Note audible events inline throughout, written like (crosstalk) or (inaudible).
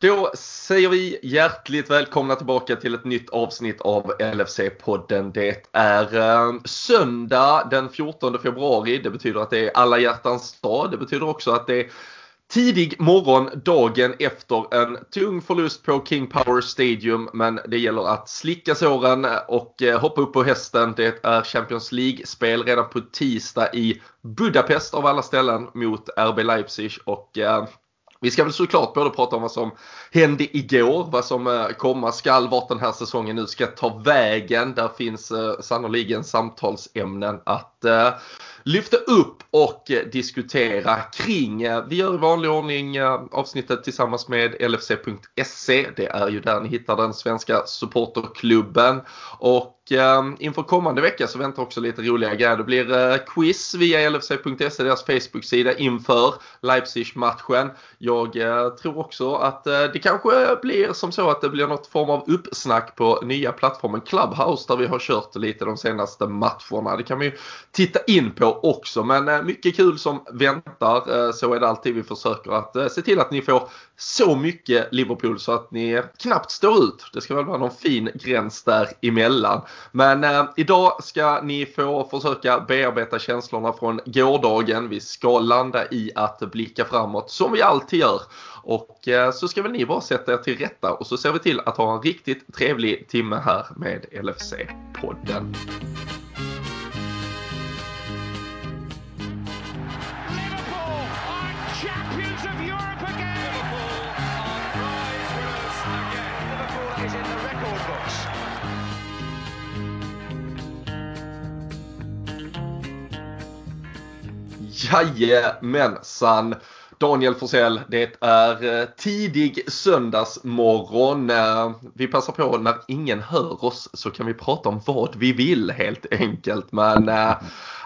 Då säger vi hjärtligt välkomna tillbaka till ett nytt avsnitt av LFC-podden. Det är eh, söndag den 14 februari. Det betyder att det är alla hjärtans dag. Det betyder också att det är tidig morgon dagen efter en tung förlust på King Power Stadium. Men det gäller att slicka såren och eh, hoppa upp på hästen. Det är Champions League-spel redan på tisdag i Budapest av alla ställen mot RB Leipzig. Och eh, vi ska väl såklart både prata om vad som hände igår, vad som eh, komma skall, vart den här säsongen nu ska ta vägen. Där finns eh, sannoliken samtalsämnen att Eh, lyfta upp och diskutera kring. Eh, vi gör i vanlig ordning eh, avsnittet tillsammans med LFC.se. Det är ju där ni hittar den svenska supporterklubben. Och inför kommande vecka så väntar också lite roliga grejer. Det blir quiz via LFC.se, deras Facebook-sida inför Leipzig-matchen. Jag tror också att det kanske blir som så att det blir något form av uppsnack på nya plattformen Clubhouse där vi har kört lite de senaste matcherna. Det kan vi titta in på också. Men eh, mycket kul som väntar. Eh, så är det alltid. Vi försöker att eh, se till att ni får så mycket Liverpool så att ni knappt står ut. Det ska väl vara någon fin gräns däremellan. Men eh, idag ska ni få försöka bearbeta känslorna från gårdagen. Vi ska landa i att blicka framåt som vi alltid gör. Och eh, så ska väl ni bara sätta er till rätta och så ser vi till att ha en riktigt trevlig timme här med LFC-podden. Jajamensan! Daniel Forsell, det är eh, tidig söndagsmorgon. Eh, vi passar på när ingen hör oss så kan vi prata om vad vi vill helt enkelt. Men eh,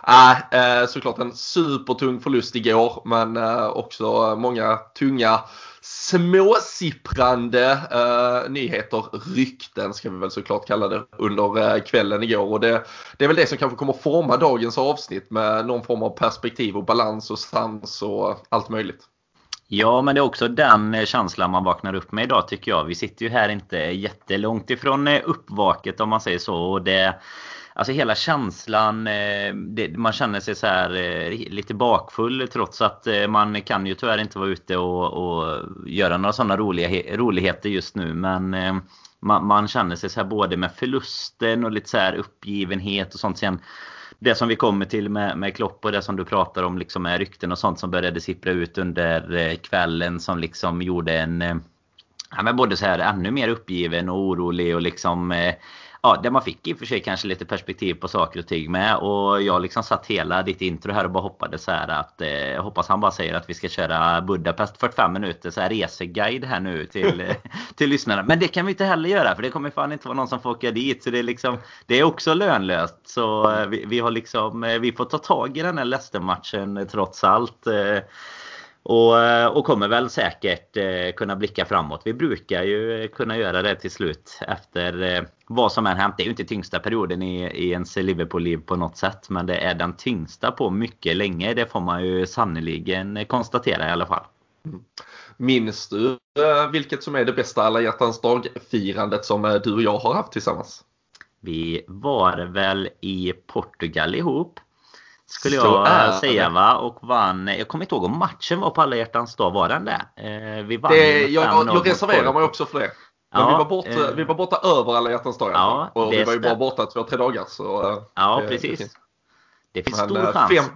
äh, såklart en supertung förlust igår men eh, också många tunga småsipprande uh, nyheter, rykten ska vi väl såklart kalla det, under uh, kvällen igår. Och det, det är väl det som kanske kommer forma dagens avsnitt med någon form av perspektiv och balans och sans och allt möjligt. Ja, men det är också den känslan man vaknar upp med idag tycker jag. Vi sitter ju här inte jättelångt ifrån uppvaket om man säger så. Och det, Alltså hela känslan, eh, det, man känner sig så här eh, lite bakfull trots att eh, man kan ju tyvärr inte vara ute och, och göra några sådana roliga, roligheter just nu. Men man, man, känner sig så här både med förlusten och lite så här uppgivenhet och sånt. Sen det som vi kommer till med, med Klopp och det som du pratar om liksom med rykten och sånt som började sippra ut under kvällen som liksom gjorde en ja, men både så här ännu mer uppgiven och orolig och liksom ja, där man fick i och för sig kanske lite perspektiv på saker och ting med. Och jag liksom satt hela ditt intro här och bara hoppades så här att eh, hoppas han bara säger att vi ska köra Budapest 45 minuter så här reseguide här nu till, (laughs) (laughs) till lyssnarna. Men det kan vi inte heller göra för det kommer fan inte vara någon som får åka dit. Så det är liksom det är också lönlöst. Så eh, vi, vi har liksom eh, vi får ta tag i den här Leicester-matchen trots allt. Eh, och, eh, och kommer väl säkert eh, kunna blicka framåt. Vi brukar ju kunna göra det till slut efter eh, vad som än hänt. Det är ju inte tyngsta perioden i, i ens Liverpool-liv på något sätt. Men det är den tyngsta på mycket länge. Det får man ju sannoliken konstatera i alla fall. Mm. Minns du vilket som är det bästa alla hjärtans dag-firandet som du och jag har haft tillsammans? Vi var väl i Portugal ihop. Skulle jag säga va. Och vann. Jag kommer inte ihåg om matchen var på alla hjärtans dag. Var den det? Eh, vi vann det jag, jag reserverar mig också för det. Men ja, vi, var borta, eh, vi var borta över alla hjärtans dag ja, Och vi var ju bara borta två, tre dagar. Så, eh, ja, det, precis. Det det finns Men, stor chans.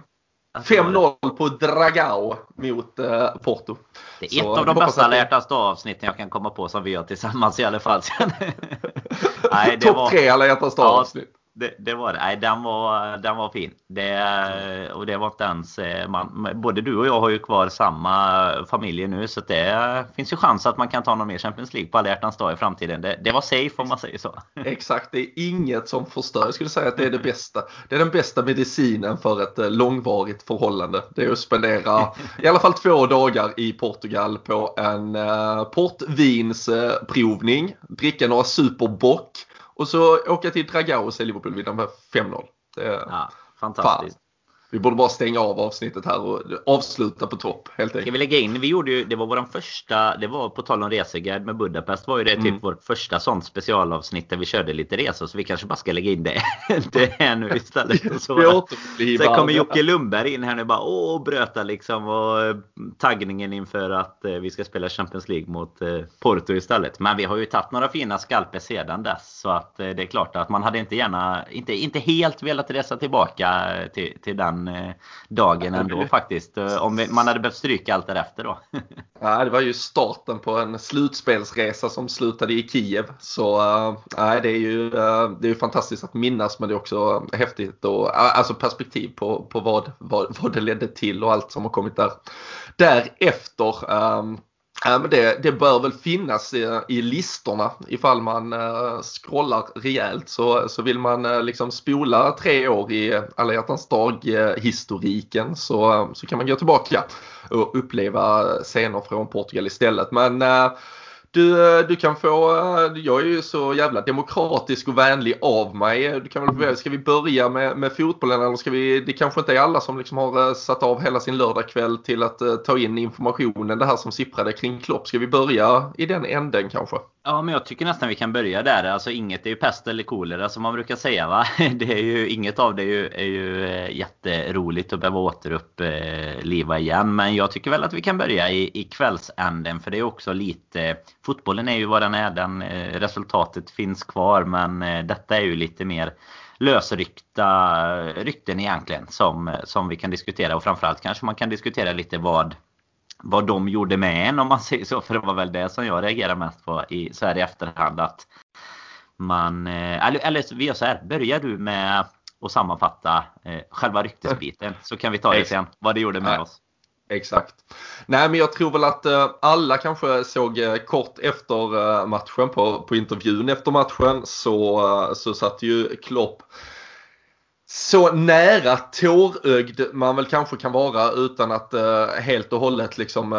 5-0 på Dragao mot uh, Porto. Det är så, ett av de bästa alla hjärtans avsnitten jag kan komma på som vi gör tillsammans i alla fall. (laughs) Topp tre alla hjärtans avsnitt det, det, var det. Nej, den var, den var fin. Det, och det var inte ens... Eh, man, både du och jag har ju kvar samma familjer nu så det finns ju chans att man kan ta någon mer Champions League på alla hjärtans dag i framtiden. Det, det var safe om man säger så. (laughs) Exakt, det är inget som förstör. Jag skulle säga att det är det bästa. Det är den bästa medicinen för ett eh, långvarigt förhållande. Det är att spendera i alla fall två dagar i Portugal på en eh, portvinsprovning, dricka några superbock och så åka till Dragao och se Liverpool vinna med 5-0. ja, fantastiskt. Vi borde bara stänga av avsnittet här och avsluta på topp helt enkelt. Ska vi lägga in? Vi gjorde ju, det var vår första, det var på tal om reseguide med Budapest var ju det typ mm. vårt första sånt specialavsnitt där vi körde lite resor. Så vi kanske bara ska lägga in det, det här nu istället. Och (laughs) så, Sen kommer Jocke Lundberg in här nu bara åh bröta liksom och eh, taggningen inför att eh, vi ska spela Champions League mot eh, Porto istället. Men vi har ju tagit några fina skalper sedan dess. Så att det är klart att man hade inte gärna, inte, inte helt velat resa tillbaka till, till den Eh, dagen ändå faktiskt. Eh, om man hade behövt stryka allt därefter då. (laughs) ja, det var ju starten på en slutspelsresa som slutade i Kiev. Så äh, det, är ju, det är ju fantastiskt att minnas men det är också häftigt och alltså perspektiv på, på vad, vad, vad det ledde till och allt som har kommit där därefter. Ähm, Ja, men det, det bör väl finnas i, i listorna ifall man uh, scrollar rejält så, så vill man uh, liksom spola tre år i alla hjärtans dag-historiken eh, så, så kan man gå tillbaka och uppleva scener från Portugal istället. Men uh, du, eh, du kan få, eh, jag är ju så jävla demokratisk och vänlig av mig. Du kan väl, ska vi börja med, med fotbollen eller ska vi, det kanske inte är alla som liksom har eh, satt av hela sin lördagkväll till att ta in informationen, det här som sipprade kring Klopp. Ska vi börja i den änden kanske? Ja, men jag tycker nästan vi kan börja där. Alltså inget är ju pest eller kolera som man brukar säga va. (laughs) Det är ju, inget av det är ju, är ju jätteroligt att behöva återuppliva igen. Men jag tycker väl att vi kan börja i, i kvällsänden för det är också lite fotbollen är ju vad den är. Den, eh, resultatet finns kvar men eh, detta är ju lite mer lösryckta rykten egentligen som, som vi kan diskutera och framförallt kanske man kan diskutera lite vad vad de gjorde med en om man (laughs) säger så. För det var väl det som jag reagerar mest på i så här i efterhand. Att man, eh, eller, eller vi gör så här. Börjar du med att sammanfatta eh, själva ryktesbiten så kan vi ta det sen. Vad det gjorde med oss. Exakt. Nej men jag tror väl att eh, alla kanske såg eh, kort efter eh, matchen på, på intervjun efter matchen så, så satt ju Klopp så nära tårögd man väl kanske kan vara utan att helt och hållet liksom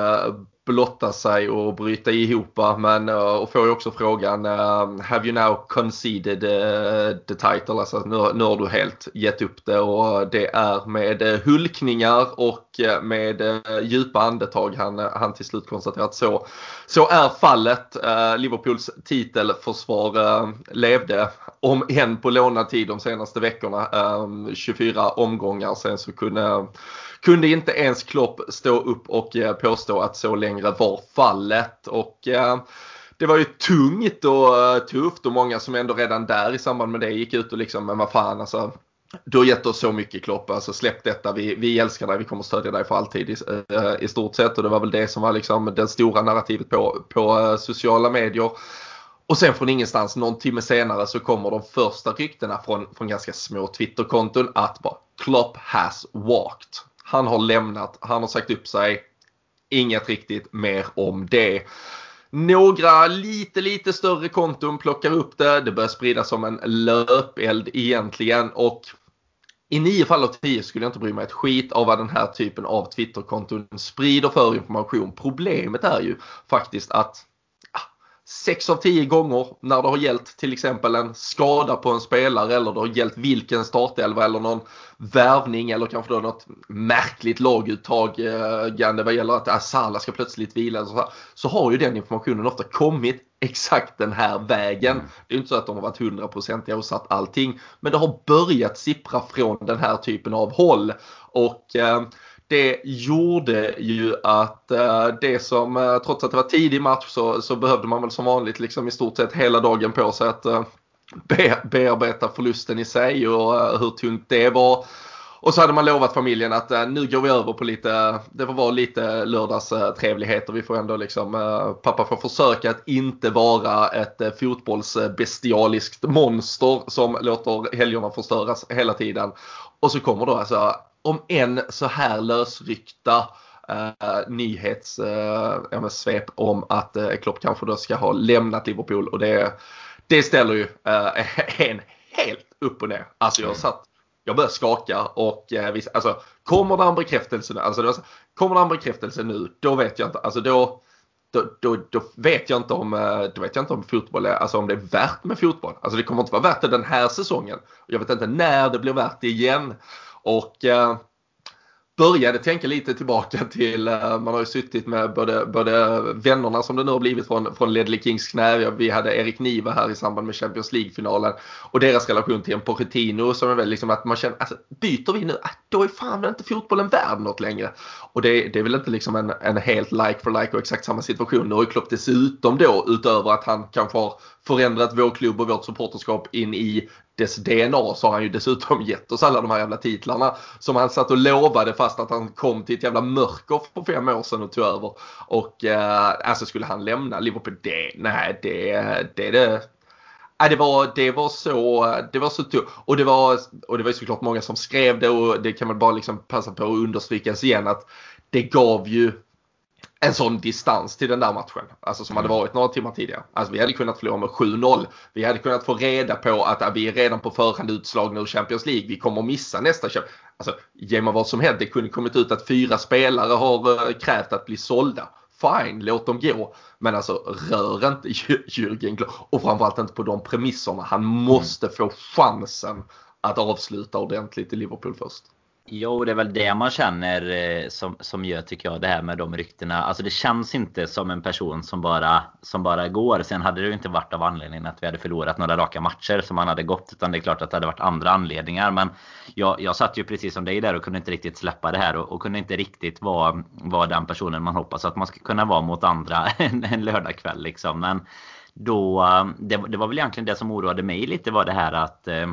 blotta sig och bryta ihop. Men, eh, och får ju också frågan eh, Have you now conceded eh, the title? Alltså nu, nu har du helt gett upp det och det är med hulkningar och med djupa andetag han, han till slut konstaterar att så, så är fallet. Liverpools titelförsvar levde om än på lånad tid de senaste veckorna. 24 omgångar sen så kunde kunde inte ens Klopp stå upp och eh, påstå att så längre var fallet. Och eh, det var ju tungt och eh, tufft och många som ändå redan där i samband med det gick ut och liksom, men vad fan alltså. Du har gett oss så mycket Klopp, alltså släpp detta, vi, vi älskar dig, vi kommer stödja dig för alltid i, i stort sett. Och det var väl det som var liksom det stora narrativet på, på sociala medier. Och sen från ingenstans någon timme senare så kommer de första ryktena från, från ganska små Twitterkonton att bara Klopp has walked. Han har lämnat, han har sagt upp sig. Inget riktigt mer om det. Några lite, lite större konton plockar upp det. Det börjar spridas som en löpeld egentligen och i nio fall av tio skulle jag inte bry mig ett skit av vad den här typen av Twitterkonton sprider för information. Problemet är ju faktiskt att 6 av 10 gånger när det har gällt till exempel en skada på en spelare eller det har gällt vilken startelva eller någon värvning eller kanske då något märkligt laguttagande vad gäller att Asala ska plötsligt vila. Så, så har ju den informationen ofta kommit exakt den här vägen. Mm. Det är inte så att de har varit 100% och satt allting men det har börjat sippra från den här typen av håll. Och eh, det gjorde ju att eh, det som, eh, trots att det var tidig match så, så behövde man väl som vanligt liksom i stort sett hela dagen på sig att eh, be, bearbeta förlusten i sig och hur tungt det var. Och så hade man lovat familjen att nu går vi över på lite, det får vara lite lördagstrevligheter. Vi får ändå liksom, pappa får försöka att inte vara ett fotbollsbestialiskt monster som låter helgerna förstöras hela tiden. Och så kommer då alltså om en så här lösryckta uh, nyhetssvep uh, om att uh, Klopp kanske då ska ha lämnat Liverpool och det, det ställer ju uh, (laughs) en helt upp och ner. Alltså jag satt jag började skaka och eh, visst, alltså, kommer det en bekräftelse nu, alltså, kommer det en bekräftelse nu, då vet jag inte, alltså då, då, då, då, vet jag inte om, då vet jag inte om fotboll är, alltså om det är värt med fotboll. Alltså det kommer inte vara värt det den här säsongen. Jag vet inte när det blir värt det igen. Och eh, började tänka lite tillbaka till, eh, man har ju suttit med både, både vännerna som det nu har blivit från, från Ledley Kings knä. Vi hade Erik Niva här i samband med Champions League-finalen och deras relation till en Pochettino som är väl liksom att man känner, alltså byter vi nu, äh, då är fan inte fotbollen värd något längre. Och det, det är väl inte liksom en, en helt like for like och exakt samma situation. Nu har ju Klopp dessutom då utöver att han kanske har förändrat vår klubb och vårt supporterskap in i dess DNA så har han ju dessutom (laughs) gett oss alla de här jävla titlarna som han satt och lovade fast att han kom till ett jävla mörker för fem år sedan och tog över. Och eh, alltså skulle han lämna Liverpool, det, nej det, det, det Ja, det, var, det var så, det var så tufft. Och det var, och det var såklart många som skrev det och det kan man bara liksom passa på att understryka igen att det gav ju en sån distans till den där matchen. Alltså som mm. hade varit några timmar tidigare. Alltså vi hade kunnat förlora med 7-0. Vi hade kunnat få reda på att ja, vi är redan på förhand utslagna ur Champions League. Vi kommer missa nästa köp. Alltså ge mig vad som helst. Det kunde kommit ut att fyra spelare har uh, krävt att bli sålda. Fine, låt dem gå. Men alltså rör inte (laughs) Jürgen Klopp. Och framförallt inte på de premisserna. Han måste mm. få chansen att avsluta ordentligt i Liverpool först. Jo, det är väl det man känner eh, som, som gör, tycker jag, det här med de ryktena. Alltså det känns inte som en person som bara, som bara går. Sen hade det ju inte varit av anledningen att vi hade förlorat några raka matcher som man hade gått. Utan det är klart att det hade varit andra anledningar. Men jag, jag satt ju precis som dig där och kunde inte riktigt släppa det här. Och, och kunde inte riktigt vara, vara den personen man hoppas att man ska kunna vara mot andra (laughs) en, en lördagkväll. Liksom. Men då, eh, det, det var väl egentligen det som oroade mig lite var det här att eh,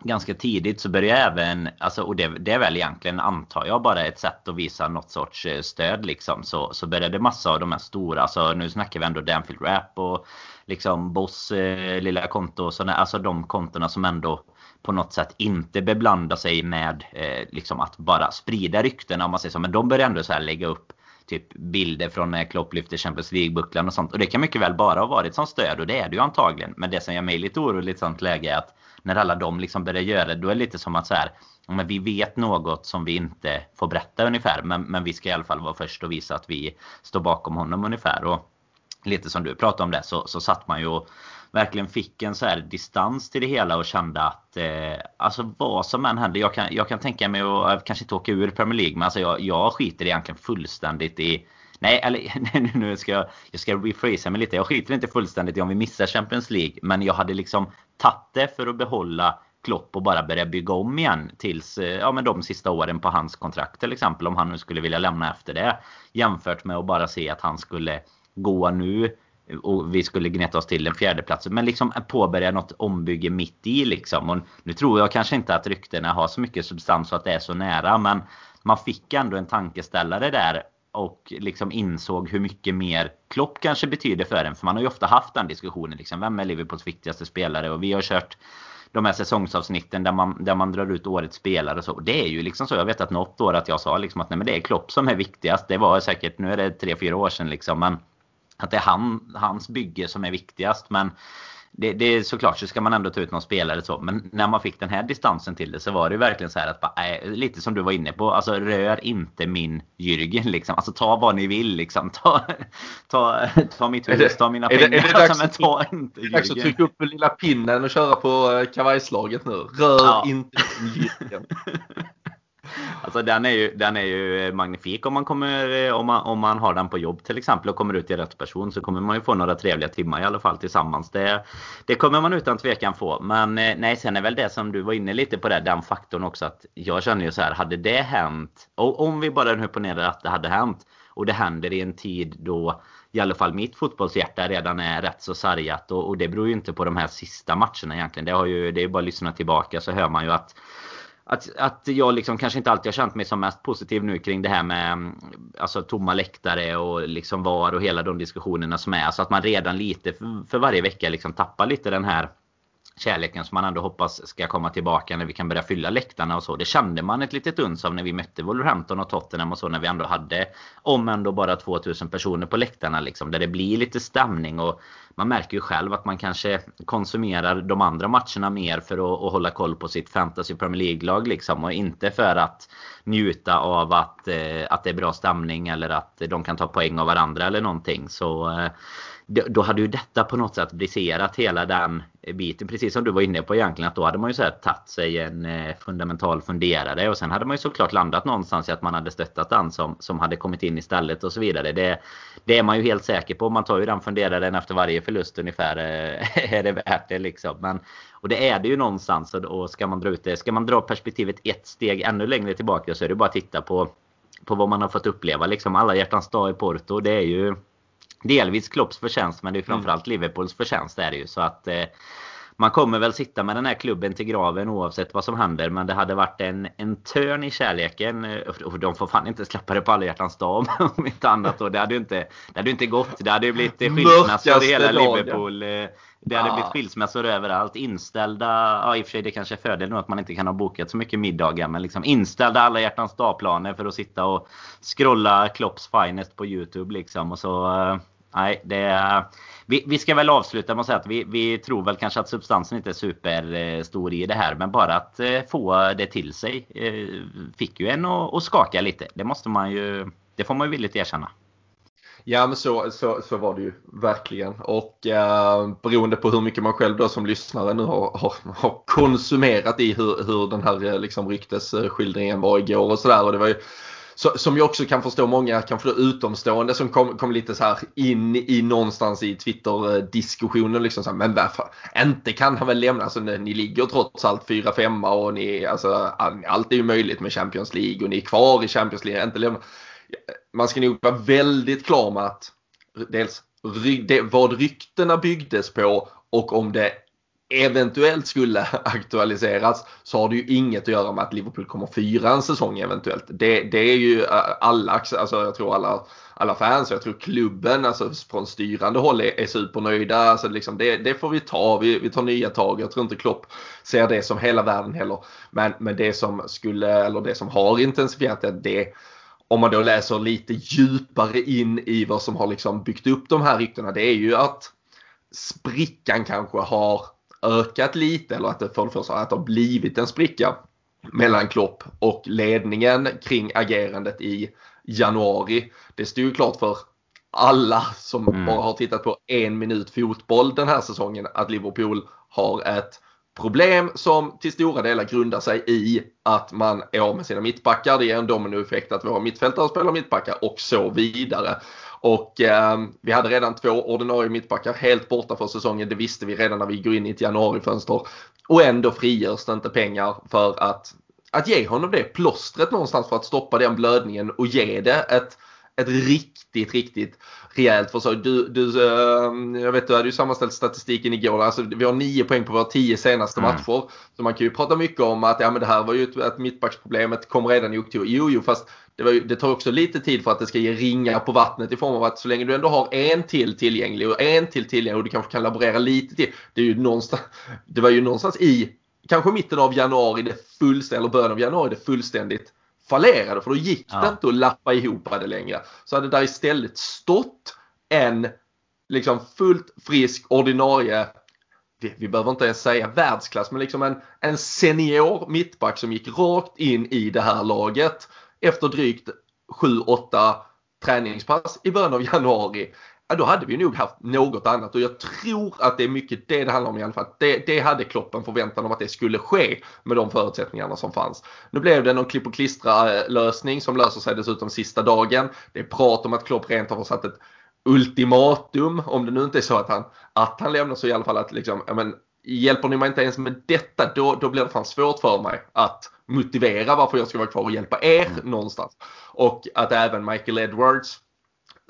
ganska tidigt så började även, alltså, och det, det, är väl egentligen antar jag bara ett sätt att visa något sorts eh, stöd liksom. Så, så började massa av de här stora, alltså nu snackar vi ändå Danfield Rap och liksom Boss eh, lilla konto och sådana, alltså de kontona som ändå på något sätt inte beblanda sig med eh, liksom att bara sprida ryktena om man säger så. Men de börjar ändå så här lägga upp typ bilder från när Klopp lyfter Champions League-bucklan och sånt. Och det kan mycket väl bara ha varit som stöd och det är det ju antagligen. Men det som gör mig lite orolig i ett sånt läge är att när alla de liksom börjar göra det, då är det lite som att så här, men vi vet något som vi inte får berätta ungefär. Men, men vi ska i alla fall vara först och visa att vi står bakom honom ungefär. Och lite som du pratade om det så, så satt man ju och verkligen fick en så här distans till det hela och kände att eh, alltså vad som än händer. Jag kan, jag kan tänka mig att kanske inte åka ur Premier League men alltså jag, jag skiter egentligen fullständigt i Nej, eller (laughs) nu ska jag, jag ska rephrasa mig lite. Jag skiter inte fullständigt i om vi missar Champions League. Men jag hade liksom tagit det för att behålla Klopp och bara börja bygga om igen tills eh, ja, men de sista åren på hans kontrakt till exempel. Om han nu skulle vilja lämna efter det. Jämfört med att bara se att han skulle gå nu och vi skulle gneta oss till en fjärdeplats. Men liksom påbörja något ombygge mitt i liksom. Och nu tror jag kanske inte att ryktena har så mycket substans så att det är så nära. Men man fick ändå en tankeställare där och liksom insåg hur mycket mer Klopp kanske betyder för en. För man har ju ofta haft den diskussionen. Liksom, vem är Liverpools viktigaste spelare? Och vi har kört de här säsongsavsnitten där man, där man drar ut årets spelare och så. Det är ju liksom så. Jag vet att något år att jag sa liksom att nej, men det är Klopp som är viktigast. Det var säkert, nu är det 3-4 år sedan liksom. Men att det är han, hans bygge som är viktigast. Men det, det är såklart så ska man ändå ta ut någon spelare så. Men när man fick den här distansen till det så var det verkligen så här att bara, äh, lite som du var inne på. Alltså rör inte min Jürgen liksom. Alltså ta vad ni vill liksom. (laughs) Ta, ta, ta mitt hus, ta mina pengar. Är det, är det (laughs) dags, alltså, men ta inte Jürgen. dags att trycka upp lilla pinnen och köra på eh, kavajslaget nu. Rör ja. inte Jürgen. (laughs) Alltså den är ju, den är ju eh, magnifik om man, kommer, eh, om, man, om man har den på jobb till exempel och kommer ut till rätt person så kommer man ju få några trevliga timmar i alla fall tillsammans. Det, det kommer man utan tvekan få. Men eh, nej, sen är väl det som du var inne lite på det, den faktorn också att jag känner ju så här, hade det hänt, och om vi bara nu ponerar att det hade hänt och det händer i en tid då i alla fall mitt fotbollshjärta redan är rätt så sargat och, och det beror ju inte på de här sista matcherna egentligen. Det, har ju, det är bara att lyssna tillbaka så hör man ju att att, att jag liksom kanske inte alltid har känt mig som mest positiv nu kring det här med mm, alltså, tomma läktare och liksom VAR och hela de diskussionerna som är. Så att man redan lite för, för varje vecka liksom tappar lite den här kärleken som man ändå hoppas ska komma tillbaka när vi kan börja fylla läktarna och så. Det kände man ett litet uns av när vi mötte Wolverhampton och Tottenham och så när vi ändå hade om ändå bara 2000 personer på läktarna liksom. Där det blir lite stämning och man märker ju själv att man kanske konsumerar de andra matcherna mer för att, att hålla koll på sitt fantasy Premier League-lag liksom och inte för att njuta av att, eh, att det är bra stämning eller att de kan ta poäng av varandra eller någonting. Så eh, då hade ju detta på något sätt briserat hela den biten. Precis som du var inne på egentligen. Att då hade man ju så här tagit sig en eh, fundamental funderare. Och sen hade man ju såklart landat någonstans i att man hade stöttat den som, som hade kommit in istället och så vidare. Det, det är man ju helt säker på. Man tar ju den funderaren efter varje förlust ungefär. Eh, (laughs) är det värt det liksom? Men, och det är det ju någonstans. Och ska man dra ut det. Ska man dra perspektivet ett steg ännu längre tillbaka så är det bara att titta på på vad man har fått uppleva. Liksom alla hjärtans dag i Porto. Det är ju delvis Klopps förtjänst men det är framförallt mm. Liverpools förtjänst är det ju. Så att eh, man kommer väl sitta med den här klubben till graven oavsett vad som händer. Men det hade varit en, en törn i kärleken. Eh, och de får fan inte släppa det på alla hjärtans dag (laughs) om inte annat. Och det hade ju inte, det hade inte gått. Det hade ju blivit skilsmässor i hela Liverpool. Eh, det hade blivit skilsmässor överallt. Inställda, ja i och för sig det kanske är fördel nu att man inte kan ha bokat så mycket middagar. Men liksom inställda alla hjärtans dagplaner för att sitta och scrolla Klopps Finest på Youtube liksom. Och så, eh, nej det. Vi, vi, ska väl avsluta med att säga att vi, vi, tror väl kanske att substansen inte är superstor i det här. Men bara att eh, få det till sig eh, fick ju en att skaka lite. Det måste man ju, det får man ju villigt erkänna. Ja men så, så, så var det ju verkligen. Och eh, beroende på hur mycket man själv då som lyssnare nu har, har, har konsumerat i hur, hur den här eh, liksom, ryktesskildringen var igår och sådär. Och det var ju så, som jag också kan förstå många, kanske då utomstående som kom, kom lite så här in i någonstans i Twitter-diskussionen. Liksom så här, men varför? Inte kan han väl lämna? Alltså, ni ligger trots allt 4-5 och ni, alltså, allt är ju möjligt med Champions League och ni är kvar i Champions League. Inte lämna man ska nog vara väldigt klar med att dels vad ryktena byggdes på och om det eventuellt skulle (laughs) aktualiseras så har det ju inget att göra med att Liverpool kommer fyra en säsong eventuellt. Det, det är ju alla, alltså jag tror alla, alla fans och jag tror klubben alltså från styrande håll är, är supernöjda. Alltså liksom det, det får vi ta, vi, vi tar nya tag. Jag tror inte Klopp ser det som hela världen heller. Men, men det som skulle, eller det som har intensifierat det, det om man då läser lite djupare in i vad som har liksom byggt upp de här ryktena, det är ju att sprickan kanske har ökat lite eller att det för det första att det har blivit en spricka mellan Klopp och ledningen kring agerandet i januari. Det stod ju klart för alla som mm. bara har tittat på en minut fotboll den här säsongen att Liverpool har ett problem som till stora delar grundar sig i att man är av med sina mittbackar. Det ger en dominoeffekt att våra mittfältare spelar mittbackar och så vidare. Och eh, vi hade redan två ordinarie mittbackar helt borta för säsongen. Det visste vi redan när vi går in i ett januarifönster. Och ändå frigörs det inte pengar för att, att ge honom det plåstret någonstans för att stoppa den blödningen och ge det ett, ett riktigt, riktigt rejält försök. Du, du, uh, jag vet du hade ju sammanställt statistiken igår. Alltså, vi har nio poäng på våra tio senaste mm. matcher. Så man kan ju prata mycket om att ja, men det här var ju ett, ett mittbacksproblemet kom redan i oktober. Jo, jo, fast det, ju, det, tar också lite tid för att det ska ge ringar på vattnet i form av att så länge du ändå har en till tillgänglig och en till tillgänglig och du kanske kan laborera lite till. Det, är ju någonstans, det var ju någonstans i kanske mitten av januari, det fullständigt, eller början av januari, det fullständigt fallerade för då gick ja. det inte att lappa ihop det längre. Så hade där istället stått en liksom fullt frisk ordinarie vi, vi behöver inte ens säga världsklass, men liksom en, en senior mittback som gick rakt in i det här laget efter drygt 7-8 träningspass i början av januari ja, då hade vi nog haft något annat och jag tror att det är mycket det det handlar om i alla fall. Det, det hade Klopp en förväntan om att det skulle ske med de förutsättningarna som fanns. Nu blev det någon klipp och klistra eh, lösning som löser sig dessutom sista dagen. Det är prat om att Klopp rent har satt ett ultimatum, om det nu inte är så att han, att han lämnar så i alla fall att liksom, ja, men, hjälper ni mig inte ens med detta då, då blir det fan svårt för mig att motivera varför jag ska vara kvar och hjälpa er mm. någonstans. Och att även Michael Edwards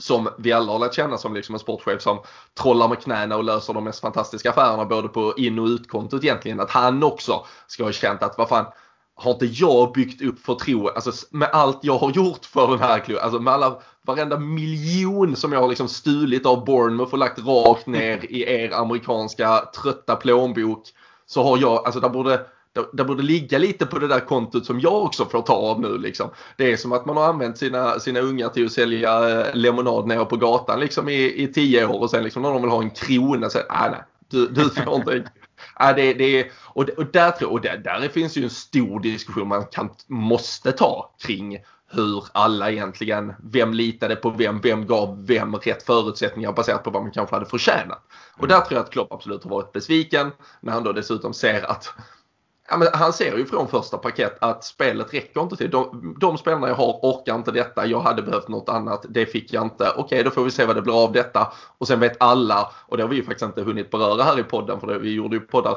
som vi alla har lärt känna som liksom en sportchef som trollar med knäna och löser de mest fantastiska affärerna både på in och utkontot egentligen. Att han också ska ha känt att vad fan har inte jag byggt upp förtroende, alltså med allt jag har gjort för den här klubben, alltså med alla, varenda miljon som jag har liksom stulit av Bournemouth och lagt rakt ner i er amerikanska trötta plånbok. Så har jag, alltså där borde det borde ligga lite på det där kontot som jag också får ta av nu liksom. Det är som att man har använt sina, sina ungar till att sälja eh, lemonad nere på gatan liksom i, i tio år och sen liksom när de vill ha en krona så ah, nej, du, du får inte. (laughs) ah, det, det, och, och där, och där, där finns ju en stor diskussion man kan, måste ta kring hur alla egentligen, vem litade på vem, vem gav vem rätt förutsättningar baserat på vad man kanske hade förtjänat. Och där tror jag att Klopp absolut har varit besviken när han då dessutom ser att Ja, men han ser ju från första paket att spelet räcker inte till. De, de spelarna jag har orkar inte detta. Jag hade behövt något annat. Det fick jag inte. Okej, då får vi se vad det blir av detta. Och sen vet alla, och det har vi ju faktiskt inte hunnit beröra här i podden för det, vi gjorde ju poddar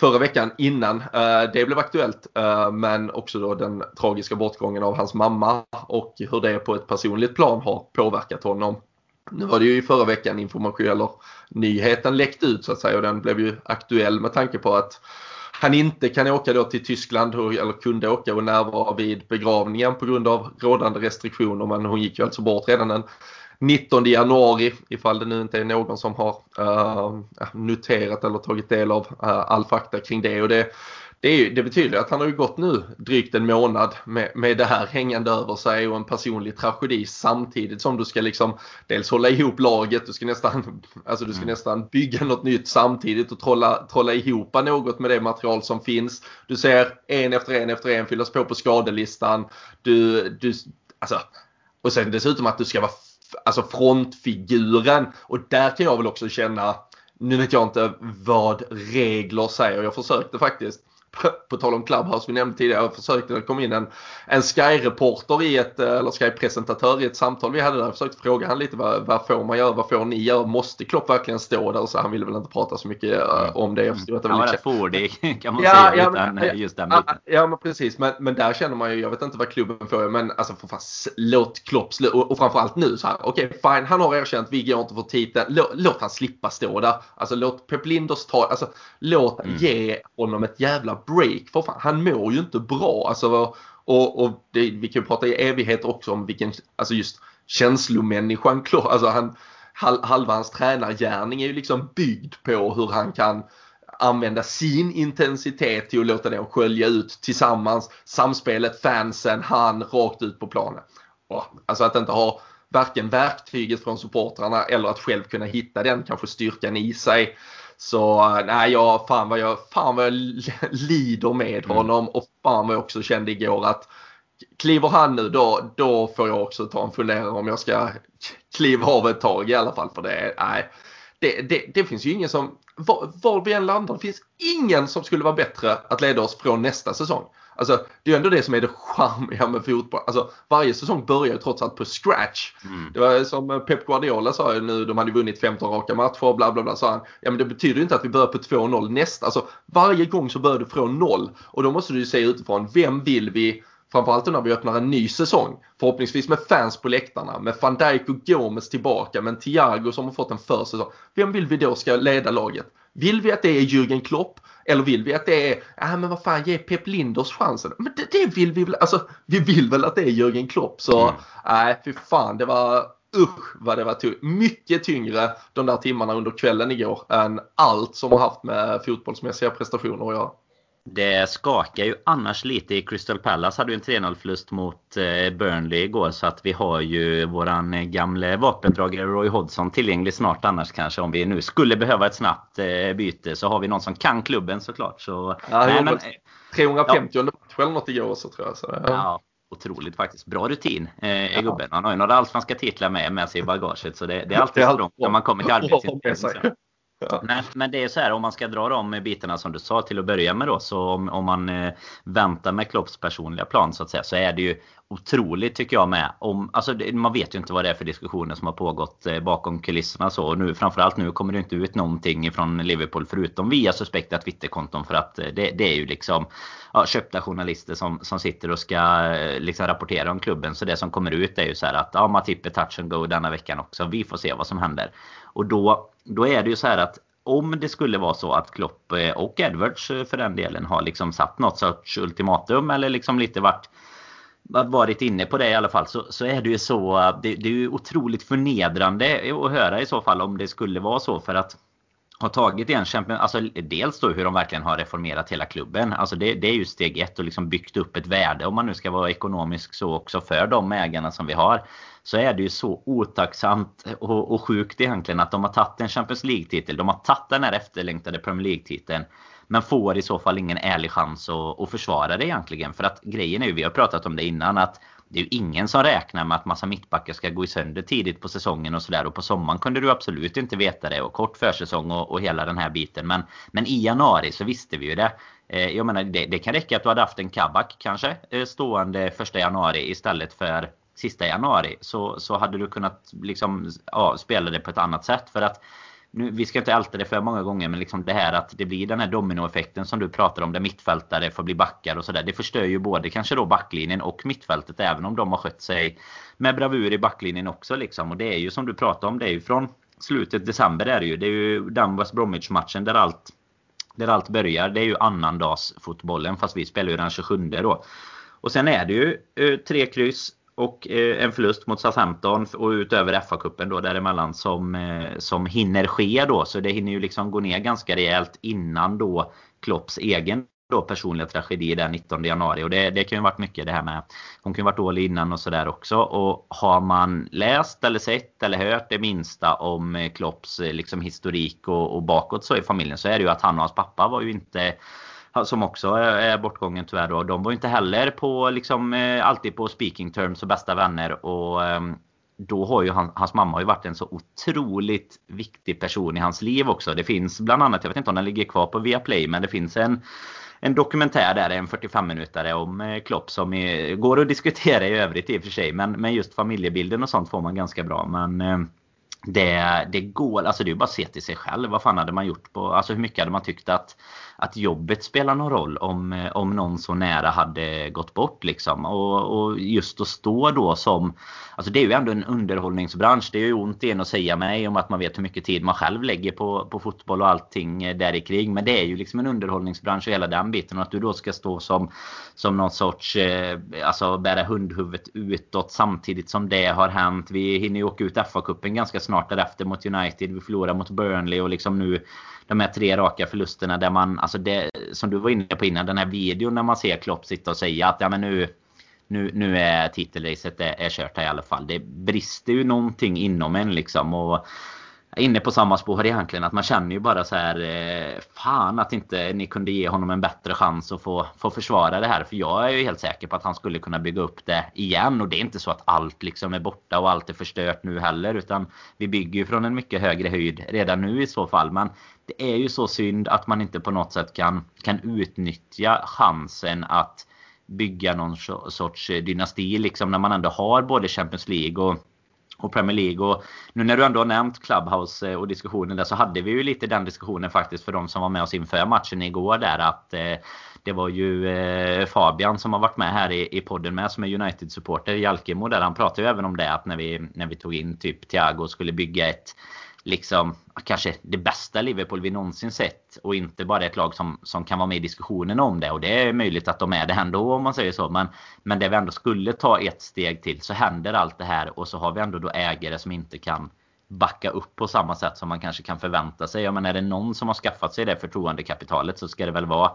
förra veckan innan uh, det blev aktuellt. Uh, men också då den tragiska bortgången av hans mamma och hur det på ett personligt plan har påverkat honom. Nu var det ju i förra veckan information eller nyheten läckte ut så att säga och den blev ju aktuell med tanke på att han inte kan åka då till Tyskland eller kunde åka och närvara vid begravningen på grund av rådande restriktioner men hon gick ju alltså bort redan den 19 januari ifall det nu inte är någon som har uh, noterat eller tagit del av uh, all fakta kring det. Och det det, är, det betyder att han har ju gått nu drygt en månad med, med det här hängande över sig och en personlig tragedi samtidigt som du ska liksom dels hålla ihop laget, du ska nästan, alltså du ska mm. nästan bygga något nytt samtidigt och trolla, trolla ihop något med det material som finns. Du ser en efter en efter en fyllas på på skadelistan. Du, du, alltså, och sen dessutom att du ska vara alltså frontfiguren och där kan jag väl också känna nu vet jag inte vad regler säger. Jag försökte faktiskt på tal om Clubhouse vi nämnde tidigare, jag försökte det kom in en, en Sky-reporter i ett, eh, eller Sky-presentatör i ett samtal vi hade där. Jag försökte fråga han lite vad, vad får man göra, vad får ni göra, måste Klopp verkligen stå där? Så han ville väl inte prata så mycket uh, om det. Jag förstod att det var han var rätt fåordig kan man ja, säga, ja, utan men, just den biten. Ja, men precis, men, men där känner man ju, jag vet inte vad klubben får, men alltså för fan, låt Klopp slå, och, och framförallt nu så här, okej okay, fine, han har erkänt, vi går inte för titeln, låt, låt han slippa stå där. Alltså låt Pep Linders ta, alltså låt mm. ge honom ett jävla break för fan, han mår ju inte bra. Alltså, och, och det, vi kan ju prata i evighet också om vilken, alltså just känslomänniskan alltså han, halva hans tränargärning är ju liksom byggd på hur han kan använda sin intensitet till att låta den skölja ut tillsammans. Samspelet, fansen, han rakt ut på planen. Och, alltså att inte ha varken verktyget från supportrarna eller att själv kunna hitta den kanske styrkan i sig. Så nej, jag, fan, vad jag, fan vad jag (laughs) lider med mm. honom och fan vad jag också kände igår att kliver han nu då, då får jag också ta en funderare om jag ska (laughs) kliva av ett tag i alla fall. För det, nej, det, det, det finns ju ingen som, var, var vi än landar, det finns ingen som skulle vara bättre att leda oss från nästa säsong. Alltså det är ju ändå det som är det charmiga med fotboll. Alltså varje säsong börjar ju trots allt på scratch. Mm. Det var som Pep Guardiola sa nu, de hade vunnit 15 raka matcher bla bla bla sa han. Ja men det betyder ju inte att vi börjar på 2-0 nästa. Alltså varje gång så börjar du från noll. Och då måste du ju se utifrån, vem vill vi Framförallt när vi öppnar en ny säsong. Förhoppningsvis med fans på läktarna, med van Dijk och Gomes tillbaka, men Thiago som har fått en försäsong. Vem vill vi då ska leda laget? Vill vi att det är Jürgen Klopp? Eller vill vi att det är, ah, men vad fan, ge Pep Linders chansen. Men det, det, vill vi väl, alltså vi vill väl att det är Jürgen Klopp. Så mm. nej, mm. fy fan, det var usch vad det var tungt. Mycket tyngre de där timmarna under kvällen igår än allt som har haft med fotbollsmässiga prestationer att göra. Det skakar ju annars lite i Crystal Palace. Hade ju en 3-0 förlust mot eh, Burnley igår. Så att vi har ju våran gamle vapendragare Roy Hodgson tillgänglig snart annars kanske. Om vi nu skulle behöva ett snabbt eh, byte så har vi någon som kan klubben såklart. Så, ja, nej, men, 350 ja. match eller något igår så tror jag. Så, ja. ja. Otroligt faktiskt. Bra rutin eh, gubben. Han har ju några allsvenska titlar med, med sig i bagaget. Så det, det är alltid strångt när man kommer till (laughs) arbetsintervjun. Ja. Nej, men det är så här om man ska dra de bitarna som du sa till att börja med då. Så om, om man eh, väntar med Klopps personliga plan så att säga. Så är det ju otroligt tycker jag med. Om, alltså, man vet ju inte vad det är för diskussioner som har pågått eh, bakom kulisserna. Så. Och nu, framförallt nu kommer det inte ut någonting från Liverpool förutom via suspekta Twitterkonton. För att eh, det, det är ju liksom ja, köpta journalister som, som sitter och ska eh, liksom rapportera om klubben. Så det som kommer ut är ju så här att ja, Matip är touch and go denna veckan också. Vi får se vad som händer. Och då, då är det ju så här att om det skulle vara så att Klopp eh, och Edwards eh, för den delen har liksom satt något sorts ultimatum eller liksom lite varit varit inne på det i alla fall så, så är det ju så. Eh, det, det är ju otroligt förnedrande att höra i så fall om det skulle vara så för att har tagit en Champions alltså dels då hur de verkligen har reformerat hela klubben. Alltså det, det är ju steg ett och liksom byggt upp ett värde om man nu ska vara ekonomisk så också för de ägarna som vi har. Så är det ju så otacksamt och, och sjukt egentligen att de har tagit en Champions League-titel. De har tagit den här efterlängtade Premier League-titeln. Men får i så fall ingen ärlig chans att, att försvara det egentligen. För att grejen är ju, vi har pratat om det innan, att det är ju ingen som räknar med att massa mittbackar ska gå i sönder tidigt på säsongen och sådär. Och på sommaren kunde du absolut inte veta det. Och kort försäsong och, och hela den här biten. Men, men i januari så visste vi ju det. Eh, jag menar det, det, kan räcka att du hade haft en kabak kanske eh, stående första januari istället för sista januari. Så, så hade du kunnat liksom, ja, spela det på ett annat sätt. För att nu, vi ska inte älta det för många gånger, men liksom det här att det blir den här dominoeffekten som du pratar om, där mittfältare får bli backar och sådär. Det förstör ju både kanske då backlinjen och mittfältet, även om de har skött sig med bravur i backlinjen också. Liksom. Och det är ju som du pratar om, det är ju från slutet december är det ju. Det är ju den West Bromwich-matchen där allt, där allt börjar. Det är ju annandagsfotbollen, fast vi spelar ju den 27 då. Och sen är det ju eh, tre kryss och eh, en förlust mot Southampton och utöver FA-cupen då däremellan som, eh, som hinner ske då. Så det hinner ju liksom gå ner ganska rejält innan då Klopps egen då personliga tragedi den 19 januari. Och det, det kan ju varit mycket det här med Hon kan ju varit dålig innan och sådär också. Och har man läst eller sett eller hört det minsta om eh, Klopps liksom historik och, och bakåt så i familjen så är det ju att han och hans pappa var ju inte som också är bortgången tyvärr då. De var inte heller på liksom eh, alltid på speaking terms och bästa vänner och ehm, då har ju han, hans mamma har ju varit en så otroligt viktig person i hans liv också. Det finns bland annat, jag vet inte om den ligger kvar på Viaplay, men det finns en en dokumentär där, en 45 minutare om eh, Klopp som är, går att diskutera i övrigt i och för sig. Men, men just familjebilden och sånt får man ganska bra. Men ehm, det, det går, alltså det är ju bara att se till sig själv. Vad fan hade man gjort på, alltså hur mycket hade man tyckt att att jobbet spelar någon roll om, eh, om någon så nära hade gått bort. Liksom. Och, och just att stå då som... Alltså det är ju ändå en underhållningsbransch. Det är ju ont igen att säga mig om att man vet hur mycket tid man själv lägger på, på fotboll och allting eh, där i kring. Men det är ju liksom en underhållningsbransch och hela den biten. Och att du då ska stå som, som någon sorts... Eh, alltså bära hundhuvudet utåt samtidigt som det har hänt. Vi hinner ju åka ut FA-cupen ganska snart därefter mot United. Vi förlorar mot Burnley och liksom nu de här tre raka förlusterna där man, alltså det som du var inne på innan, den här videon när man ser Klopp sitta och säga att ja men nu nu, nu är titelracet är, är kört här i alla fall. Det brister ju någonting inom en liksom. Och inne på samma spår egentligen. Att man känner ju bara så här. Eh, fan att inte ni kunde ge honom en bättre chans att få, få försvara det här. För jag är ju helt säker på att han skulle kunna bygga upp det igen. Och det är inte så att allt liksom är borta och allt är förstört nu heller. Utan vi bygger ju från en mycket högre höjd redan nu i så fall. Men det är ju så synd att man inte på något sätt kan, kan utnyttja chansen att bygga någon sorts dynasti liksom när man ändå har både Champions League och och Premier League. Och nu när du ändå har nämnt Clubhouse eh, och diskussionen där så hade vi ju lite den diskussionen faktiskt för de som var med oss inför matchen igår där att eh, det var ju eh, Fabian som har varit med här i, i podden med som är United-supporter i Jalkemo där han pratade ju även om det att när vi, när vi tog in typ Thiago och skulle bygga ett liksom kanske det bästa Liverpool vi någonsin sett. Och inte bara ett lag som, som kan vara med i diskussionen om det. Och det är möjligt att de är det ändå om man säger så. Men, men det vi ändå skulle ta ett steg till så händer allt det här. Och så har vi ändå då ägare som inte kan backa upp på samma sätt som man kanske kan förvänta sig. Ja, men är det någon som har skaffat sig det förtroendekapitalet så ska det väl vara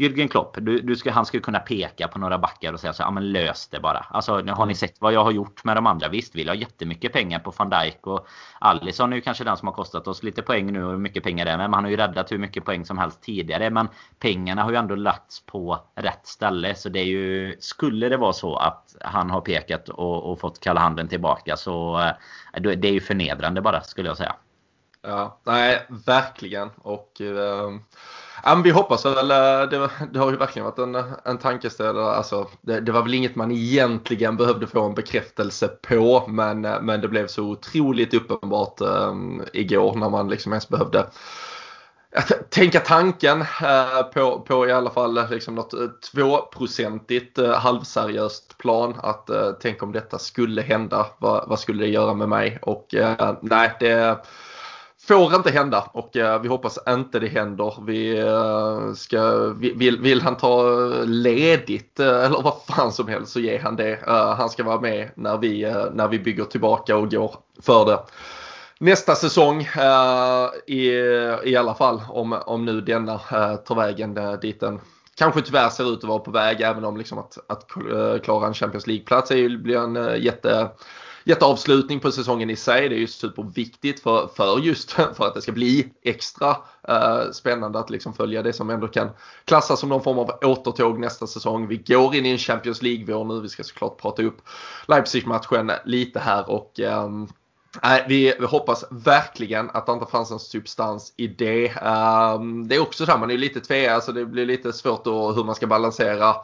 Jürgen Klopp, du, du ska, han skulle kunna peka på några backar och säga så ja men lös det bara. Alltså nu har ni sett vad jag har gjort med de andra. Visst, vi har jättemycket pengar på van Dijk och Alisson är ju kanske den som har kostat oss lite poäng nu och hur mycket pengar det är. Men han har ju räddat hur mycket poäng som helst tidigare. Men pengarna har ju ändå lagts på rätt ställe. Så det är ju, skulle det vara så att han har pekat och, och fått kalla handen tillbaka så eh, det är ju förnedrande bara skulle jag säga. Ja, nej, verkligen. Och eh, men vi hoppas väl. Eh, det, det, har ju verkligen varit en, en tankeställare. Alltså, det, det, var väl inget man egentligen behövde få en bekräftelse på. Men, eh, men det blev så otroligt uppenbart um, igår när man liksom ens behövde (laughs) tänka tanken på, på i alla fall liksom något tvåprocentigt halvseriöst plan. Att tänk om detta skulle hända. Vad, vad skulle det göra med mig? Och nej, det får inte hända och eh, vi hoppas inte det händer. Vi eh, ska, vill, vill han ta ledigt eh, eller vad fan som helst så ger han det. han ska vara med när vi, när vi bygger tillbaka och går för det. Nästa säsong i, i alla fall om, om nu denna tar vägen dit den kanske tyvärr ser ut att vara på väg även om liksom att, att klara en Champions League-plats blir en jätte jätteavslutning på säsongen i sig. Det är ju superviktigt för, för just (laughs) för att det ska bli extra eh, spännande att liksom följa det som ändå kan klassas som någon form av återtåg nästa säsong. Vi går in i en Champions League-vår nu. Vi ska såklart prata upp Leipzig-matchen lite här och eh, vi, vi, hoppas verkligen att det inte fanns en substans i det. Um, det är också så här, man är lite tvea, alltså det blir lite svårt då hur man ska balansera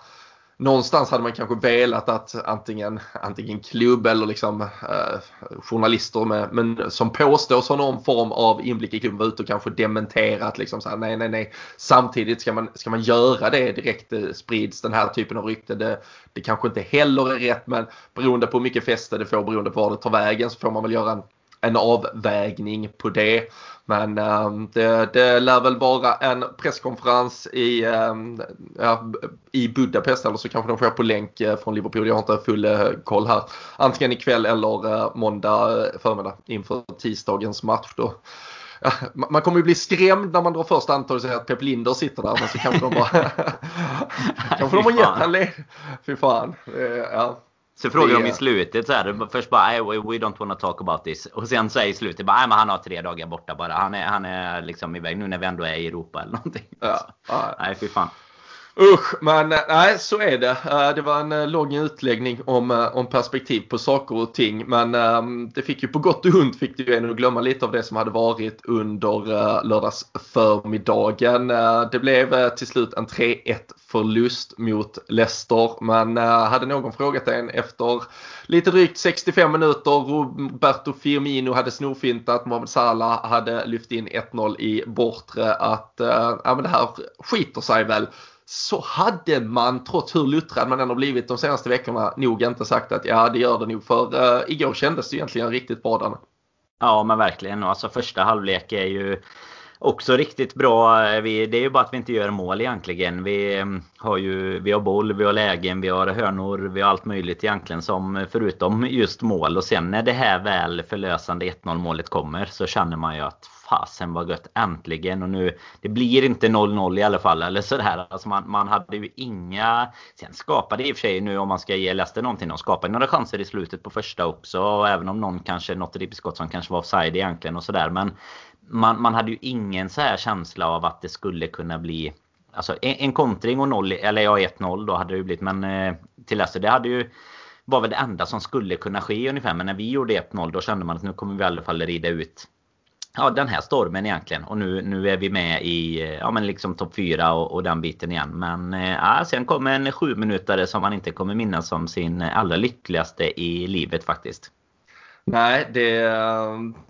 någonstans hade man kanske velat att antingen, antingen klubb eller liksom, eh, journalister med, men som påstås ha någon form av inblick i klubben var ute och kanske dementerat liksom så här, nej nej nej. Samtidigt ska man, ska man göra det direkt eh, sprids den här typen av rykte. Det, det kanske inte heller är rätt men beroende på hur mycket fäste det får beroende på var det tar vägen så får man väl göra en, en avvägning på det. Men um, det, det lär väl vara en presskonferens i, um, ja, i Budapest eller så kanske de sker på länk uh, från Liverpool. Jag har inte full uh, koll här. Antingen ikväll eller uh, måndag förmiddag inför tisdagens match. Då. Ja, man kommer ju bli skrämd när man drar första antalet och säger att Pep Linder sitter där. Men så kanske de bara... (laughs) kanske de har gett en. Fy fan. Ja. Så frågar de i slutet så här, först bara we don't wanna talk about this. Och sen säger i slutet bara, men han har tre dagar borta bara. Han är, han är liksom iväg nu när vi ändå är i Europa eller någonting. Ja, ja. Nej, fy fan. Usch, men eh, nej så är det. Eh, det var en eh, lång utläggning om, om perspektiv på saker och ting. Men ehm, det fick ju på gott och ont fick det ju ändå glömma lite av det som hade varit under lördagsförmiddagen. Det blev till slut en 3-1 förlust mot Leicester. Men hade någon frågat en efter lite drygt 65 minuter, Roberto Firmino hade snorfintat, Mohamed Salah hade lyft in 1-0 i bortre att ja, men det här skiter sig väl så hade man trots hur luttrad man ändå blivit de senaste veckorna nog inte sagt att ja det gör det nog för uh, igår kändes det egentligen riktigt bra där. Ja men verkligen. Alltså första halvlek är ju också riktigt bra. Eh, vi, det är ju bara att vi inte gör mål egentligen. Vi mm, har ju vi har boll, vi har lägen, vi har hörnor, vi har allt möjligt egentligen som eh, förutom just mål. Och sen när det här väl förlösande 1-0 målet kommer så känner man ju att fasen vad gött äntligen och nu det blir inte 0-0 i alla fall eller sådär. Alltså man, man hade ju inga Sen skapade i och för sig nu om man ska ge Leicester någonting. De skapade några chanser i slutet på första också. Och även om någon kanske något ribbskott som kanske var offside egentligen och sådär. Men man, man hade ju ingen så här känsla av att det skulle kunna bli Alltså en, en kontring och 0 eller ja 1-0 då hade det ju blivit men eh, till Leicester det hade ju var väl det enda som skulle kunna ske ungefär. Men när vi gjorde 1-0 då kände man att nu kommer vi i alla fall rida ut ja, den här stormen egentligen. Och nu, nu är vi med i eh, ja, men liksom topp 4 och, och, den biten igen. Men eh, ja, sen kommer en sju minutare som man inte kommer minnas som sin allra lyckligaste i livet faktiskt. Nej, det,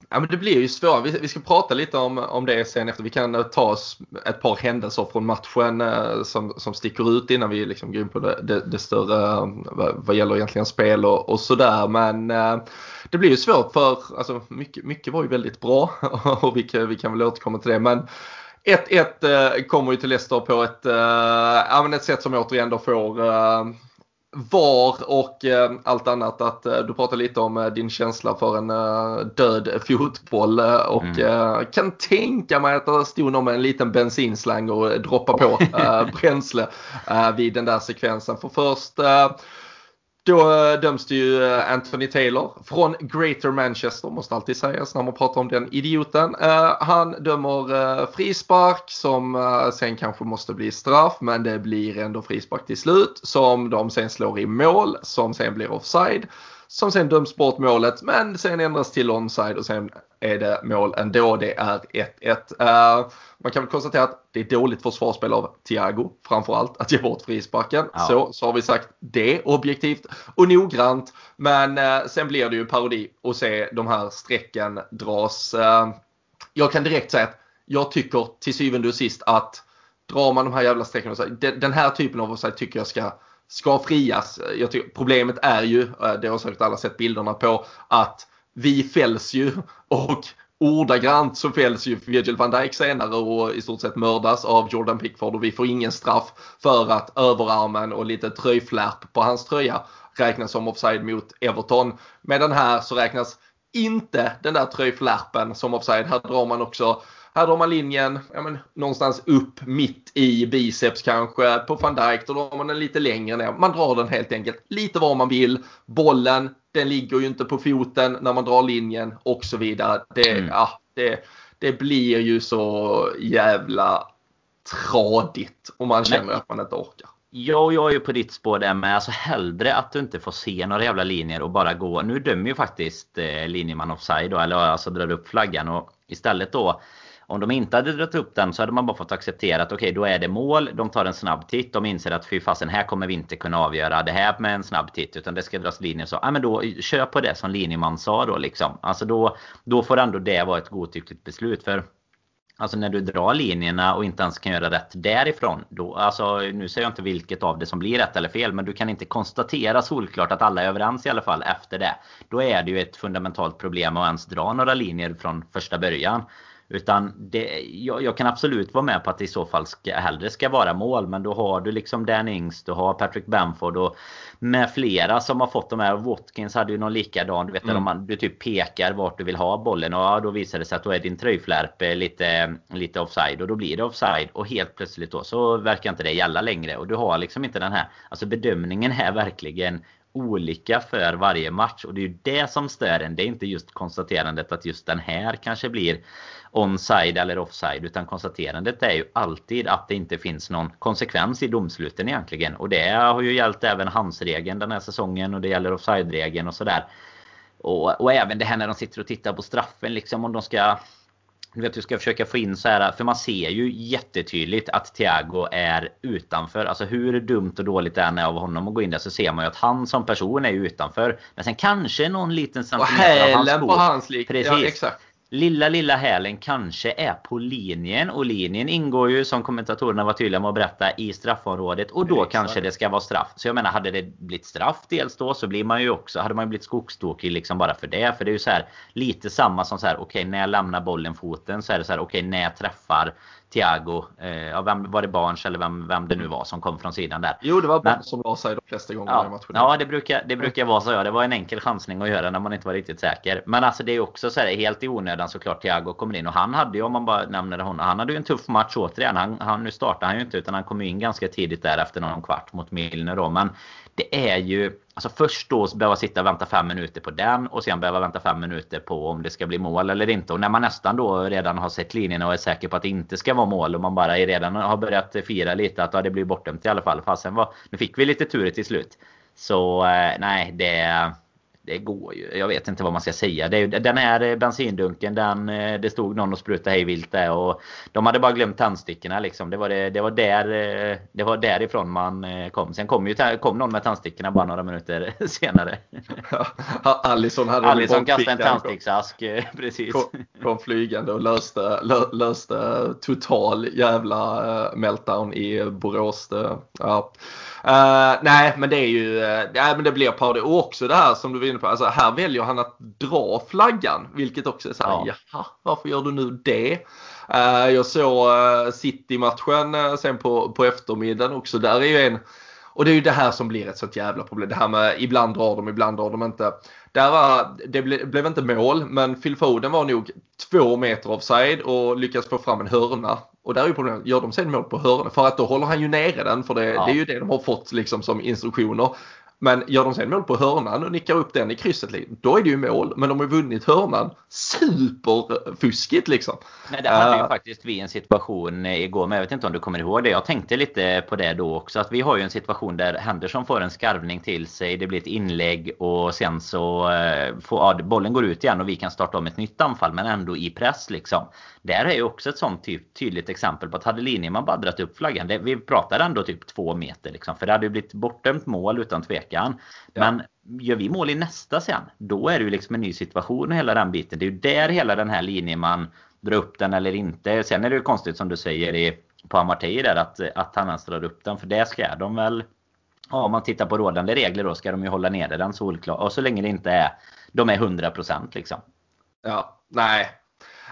ja, men det blir ju svårt. Vi, vi, ska prata lite om, om det sen efter. Vi kan eh, ta oss ett par händelser från matchen som, som sticker ut innan vi liksom går in på det, det, det större vad, vad gäller egentligen spel och, och sådär. Men eh, det blir ju svårt för alltså, mycket, mycket var ju väldigt bra (laughs) och vi kan, vi kan väl återkomma till det. Men 1-1 eh, kommer ju till Leicester på ett, eh, ett sätt som återigen då får eh, VAR och eh, allt annat. Att, eh, du pratade lite om eh, din känsla för en död fotboll och mm. kan tänka mig att det stod någon med en liten bensinslang och droppa på bränsle vid den där sekvensen. För först då eh, döms det ju eh, Anthony Taylor från Greater Manchester, måste alltid sägas när man pratar om den idioten. Eh, han dömer frispark som sen kanske måste bli straff, men det blir ändå frispark till slut som de sen slår i mål, som sen blir offside som sen döms bort målet men sen ändras till onside och sen är det mål ändå. Det är 1-1. Uh, man kan väl konstatera att det är dåligt försvarsspel av Thiago framförallt att ge bort frisparken. Ja. Så, så har vi sagt det objektivt och noggrant. Men uh, sen blir det ju parodi att se de här strecken dras. Uh, jag kan direkt säga att jag tycker till syvende och sist att drar man de här jävla strecken den här typen av offside tycker jag ska ska frias. Jag tycker, problemet är ju, eh, det har säkert alla sett bilderna på, att vi fälls ju (laughs) och ordagrant så fälls ju Virgil van Dijk senare och i stort sett mördas av Jordan Pickford och vi får ingen straff för att överarmen och lite tröjflärp på hans tröja räknas som offside mot Everton. Medan här så räknas inte den där tröjflärpen som offside. Här drar man också här drar man linjen ja, men, någonstans upp mitt i biceps kanske. På van Dijk då drar man den lite längre ner. Man drar den helt enkelt lite var man vill. Bollen, den ligger ju inte på foten när man drar linjen och så vidare. Det, mm. ja, det, det blir ju så jävla tradigt om man känner att man inte orkar. Ja, jag är ju på ditt spår där med. Alltså hellre att du inte får se några jävla linjer och bara gå. Nu dömer ju faktiskt eh, linjeman offside då, eller alltså drar upp flaggan och istället då om de inte hade dragit upp den så hade man bara fått acceptera att okej, okay, då är det mål. De tar en snabb titt. De inser att fy fasen, här kommer vi inte kunna avgöra det här med en snabb titt. Utan det ska dras linjer. Så ja, men då kör på det som linjeman sa då liksom. Alltså då, då får ändå det vara ett godtyckligt beslut. För Alltså när du drar linjerna och inte ens kan göra rätt därifrån. Då, alltså, nu säger jag inte vilket av det som blir rätt eller fel. Men du kan inte konstatera solklart att alla är överens i alla fall efter det. Då är det ju ett fundamentalt problem att ens dra några linjer från första början. Utan det, jag, jag, kan absolut vara med på att det i så fall ska, hellre ska vara mål. Men då har du liksom Dan Ings, du har Patrick Bamford och med flera som har fått de här. Watkins hade ju någon likadan. Du vet mm. man, du typ pekar vart du vill ha bollen och ja, då visar det sig att då är din tröjflärp lite, lite offside och då blir det offside. Och helt plötsligt då så verkar inte det gälla längre. Och du har liksom inte den här. Alltså bedömningen är verkligen olika för varje match och det är ju det som stör en. Det är inte just konstaterandet att just den här kanske blir onside eller offside. Utan konstaterandet är ju alltid att det inte finns någon konsekvens i domsluten egentligen. Och det har ju gällt även handsregeln den här säsongen och det gäller offside-regeln och sådär. Och, och även det här när de sitter och tittar på straffen liksom om de ska du vet, du ska försöka få in så här, för man ser ju jättetydligt att Thiago är utanför. Alltså hur dumt och dåligt det än är av honom att gå in där så ser man ju att han som person är utanför. Men sen kanske någon liten centimeter av hans sko. på hans lik. Precis. Ja, exakt lilla, lilla hälen kanske är på linjen. Och linjen ingår ju som kommentatorerna var tydliga med att berätta i straffområdet. Och då Exakt. kanske det ska vara straff. Så jag menar, hade det blivit straff dels då så blir man ju också, hade man ju blivit skogstokig liksom bara för det. För det är ju så här lite samma som så här, okej okay, när jag lämnar bollen foten så är det så här, okej okay, när jag träffar Thiago. Eh, vem, var det Barnes eller vem, vem det nu var som kom från sidan där? Jo, det var Barnes som la sig de flesta gångerna ja, i matchen. Ja, det brukar, det brukar vara så. Ja. Det var en enkel chansning att göra när man inte var riktigt säker. Men alltså det är också så här, helt i onödan såklart Thiago kommer in. Och han hade ju, om man bara nämner honom, han hade ju en tuff match återigen. Han, han, nu startade han ju inte utan han kom in ganska tidigt där efter någon kvart mot Milner då. Men det är ju Alltså först då behöva sitta och vänta fem minuter på den och sen behöva vänta fem minuter på om det ska bli mål eller inte. Och när man nästan då redan har sett linjerna och är säker på att det inte ska vara mål och man bara redan har börjat fira lite att ja, det blir bortdömt i alla fall. Fast sen var, nu fick vi lite tur till slut. Så eh, nej, det det går ju. Jag vet inte vad man ska säga. Det är, den här bensindunken, den, eh, det stod någon och sprutade hej vilt där. Och de hade bara glömt tandstickorna liksom. Det var, det, det var, där, eh, det var därifrån man eh, kom. Sen kom ju kom någon med tandstickorna bara några minuter (laughs) senare. Ja, Allison hade Allison kastade en tändsticksask. (laughs) Precis. Kom, kom flygande och löste, lö, löste total jävla meltdown i Borås. Ja. Uh, nej, men det är ju, uh, nej, men det blir parodi. Och också det här som du var inne på, alltså här väljer han att dra flaggan, vilket också är så här, ja. jaha, varför gör du nu det? Uh, jag såg uh, City-matchen sen på, på eftermiddagen också. Där är ju en, och det är ju det här som blir ett sånt jävla problem. Det här med ibland drar de, ibland drar de inte. Där var, det ble, blev inte mål, men Phil Foden var nog två meter offside och lyckas få fram en hörna. Och där är ju problemet, gör de sen mål på hörna? För att då håller han ju nere den, för det, ja. det är ju det de har fått liksom som instruktioner. Men gör de sen mål på hörnan och nickar upp den i krysset, då är det ju mål. Men de har vunnit hörnan superfuskigt liksom. Nej, det hade ju uh, faktiskt vi en situation igår, men jag vet inte om du kommer ihåg det. Jag tänkte lite på det då också. Att vi har ju en situation där Henderson får en skarvning till sig, det blir ett inlägg och sen så uh, får ja, bollen går ut igen och vi kan starta om ett nytt anfall, men ändå i press liksom. Där är ju också ett sånt typ, tydligt exempel på att hade linjen bara dragit upp flaggan. Det, vi pratar ändå typ två meter liksom. För det hade ju blivit bortdömt mål utan tvekan. Ja. Men gör vi mål i nästa sen, då är det ju liksom en ny situation och hela den biten. Det är ju där hela den här linjen man drar upp den eller inte. Sen är det ju konstigt som du säger i, på Amartey där att, att han ens drar upp den. För det ska de väl Ja, om man tittar på rådande regler då ska de ju hålla nere den solklart. Och så länge det inte är de är 100% liksom. Ja, nej,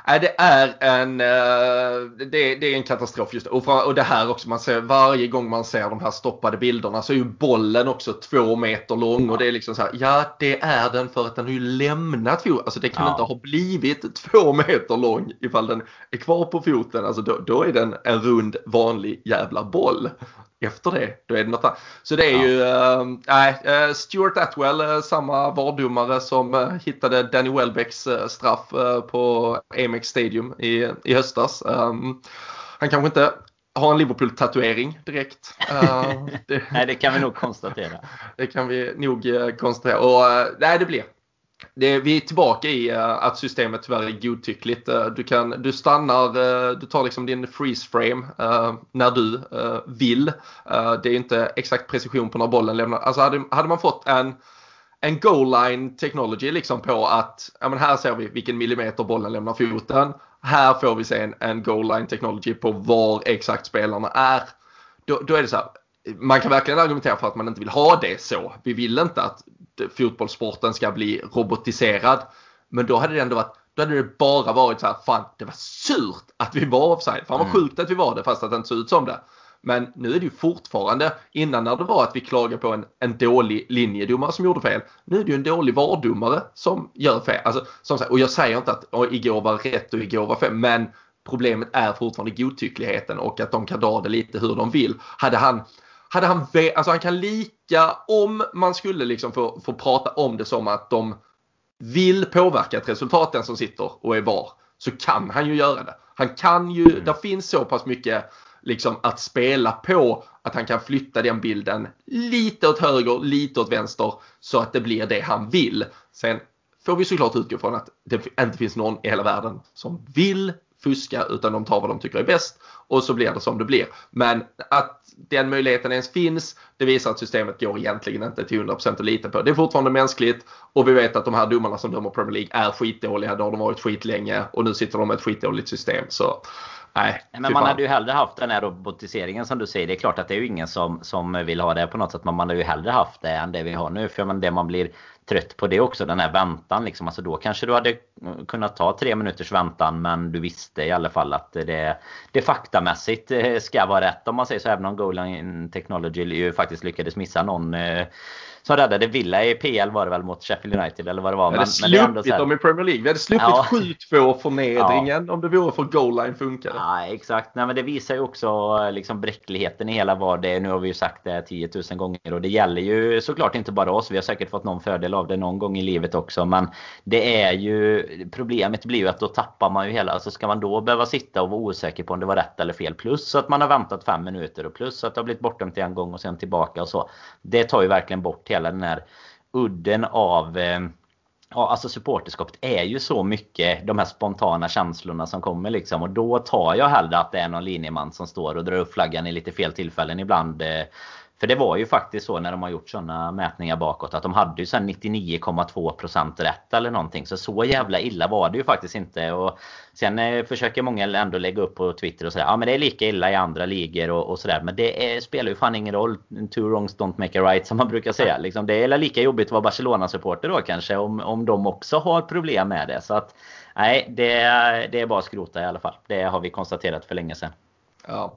Nej, det är en, eh, det, det är en katastrof just och, och det här också, man ser varje gång man ser de här stoppade bilderna så är ju bollen också två meter lång och det är liksom så här, ja det är den för att den har ju lämnat foten. Alltså det kan ja. inte ha blivit två meter lång ifall den är kvar på foten. Alltså då, då är den en rund vanlig jävla boll efter det, då är det något annat. Så det är ja. ju, äh, nej, äh, Stuart Atwell, äh, samma vardomare som äh, hittade Danny Welbecks straff på Amex Stadium i, i höstas. Um, han kanske inte har en Liverpool-tatuering direkt. (laughs) det, nej, det kan vi nog konstatera. (laughs) det kan vi nog konstatera. Och nej, det blir det, vi är tillbaka i uh, att systemet tyvärr är godtyckligt. Uh, du, kan, du stannar, uh, du tar liksom din freeze frame när du vill. det är inte exakt precision på när bollen lämnar. Alltså hade, hade man fått en, en goal line technology liksom på att ja, men här ser vi vilken millimeter bollen lämnar foten. Här får vi se en, en goal line technology på var exakt spelarna är. Då, då är det så här, man kan verkligen argumentera för att man inte vill ha det så. Vi vill inte att fotbollssporten ska bli robotiserad. Men då hade det ändå varit då hade det bara varit så här, fan det var surt att vi var offside. Fan vad mm. sjukt att vi var det fast att det inte såg ut som det. Men nu är det ju fortfarande, innan när det var att vi klagade på en, en dålig linjedomare som gjorde fel. Nu är det ju en dålig vardomare som gör fel. Alltså, som och jag säger inte att oh, igår var rätt och igår var fel. Men problemet är fortfarande godtyckligheten och att de kan dra det lite hur de vill. Hade han, hade han, alltså han kan lika, om man skulle liksom få, få prata om det som att de vill påverka ett resultat den som sitter och är VAR så kan han ju göra det. Han kan ju, mm. det finns så pass mycket liksom att spela på att han kan flytta den bilden lite åt höger, lite åt vänster så att det blir det han vill. Sen får vi såklart utgå från att det inte finns någon i hela världen som vill fuska utan de tar vad de tycker är bäst och så blir det som det blir. Men att den möjligheten ens finns, det visar att systemet går egentligen inte till 100% att lita på. Det är fortfarande mänskligt och vi vet att de här domarna som dömer Premier League är skitdåliga. Det har de varit skitlänge och nu sitter de med ett skitdåligt system. Så Nej, men man hade ju hellre haft den här robotiseringen som du säger. Det är klart att det är ju ingen som, som vill ha det på något sätt. Men man hade ju hellre haft det än det vi har nu. För men det man blir trött på det också, den här väntan. Liksom. Alltså då kanske du hade kunnat ta tre minuters väntan men du visste i alla fall att det, det faktamässigt eh, ska vara rätt. Om man säger så, även om Goal Technology ju faktiskt lyckades missa någon eh, som räddade Villa i PL var det väl mot Sheffield United eller vad det var. Vi hade sluppit men dem i Premier League. Vi hade sluppit ja. 7-2 förnedringen ja. om det vore för goal line funkade. Ja, exakt. Nej, men det visar ju också liksom bräckligheten i hela vad det är. Nu har vi ju sagt det 10 000 gånger och det gäller ju såklart inte bara oss. Vi har säkert fått någon fördel av det någon gång i livet också. Men det är ju Problemet blir ju att då tappar man ju hela... Alltså ska man då behöva sitta och vara osäker på om det var rätt eller fel. Plus att man har väntat fem minuter och plus att det har blivit bortdömt en gång och sen tillbaka och så. Det tar ju verkligen bort hela den här udden av eh, Ja, alltså supporterskapet är ju så mycket de här spontana känslorna som kommer liksom. Och då tar jag hellre att det är någon linjeman som står och drar upp flaggan i lite fel tillfällen ibland. Eh, för det var ju faktiskt så när de har gjort sådana mätningar bakåt att de hade ju sen 99,2% rätt eller någonting. Så så jävla illa var det ju faktiskt inte. Och sen eh, försöker många ändå lägga upp på Twitter och säga ja men det är lika illa i andra ligor och, och sådär. Men det är, spelar ju fan ingen roll. Two wrongs don't make a right som man brukar säga. Liksom, det är lika jobbigt att vara Barcelona-supporter då kanske om, om de också har problem med det. Så att nej, det, det är bara att skrota i alla fall. Det har vi konstaterat för länge sedan. Ja.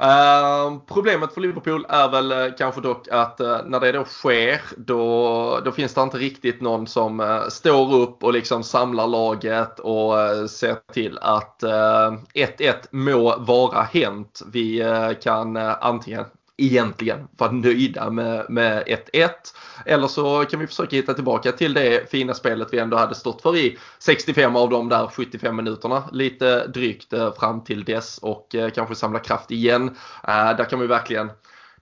Uh, problemet för Liverpool är väl eh, kanske dock att uh, när det då sker då, då finns det inte riktigt någon som uh, står upp och liksom samlar laget och ser till att 1-1 må vara hänt. Vi kan antingen egentligen vara nöjda med, med 1-1. Eller så kan vi försöka hitta tillbaka till det fina spelet vi ändå hade stått för i 65 av de där 75 minuterna. Lite drygt eh, fram till dess och eh, kanske samla kraft igen. Eh, där kan vi verkligen